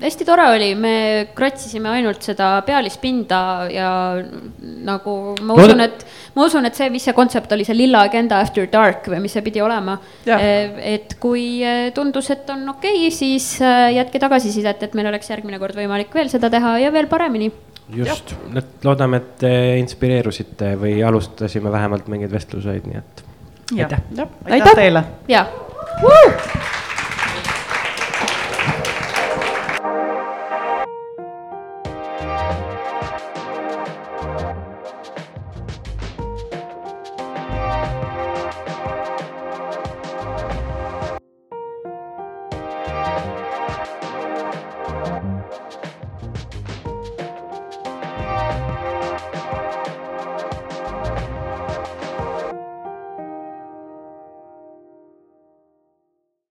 hästi tore oli, me kratsisime ainult seda pealispinda ja nagu ma Looda- usun, et, ma usun, et see, mis see kontsept oli, see lilla agenda after dark või mis see pidi olema. Jah. et kui eh, tundus, et on okei okay,, siis eh, jätke tagasisidet, et meil oleks järgmine kord võimalik veel seda teha ja veel paremini. just, loodame, et te inspireerusite või alustasime vähemalt mingeid vestluseid, nii et aitäh. aitäh Aitäh. teile. ja.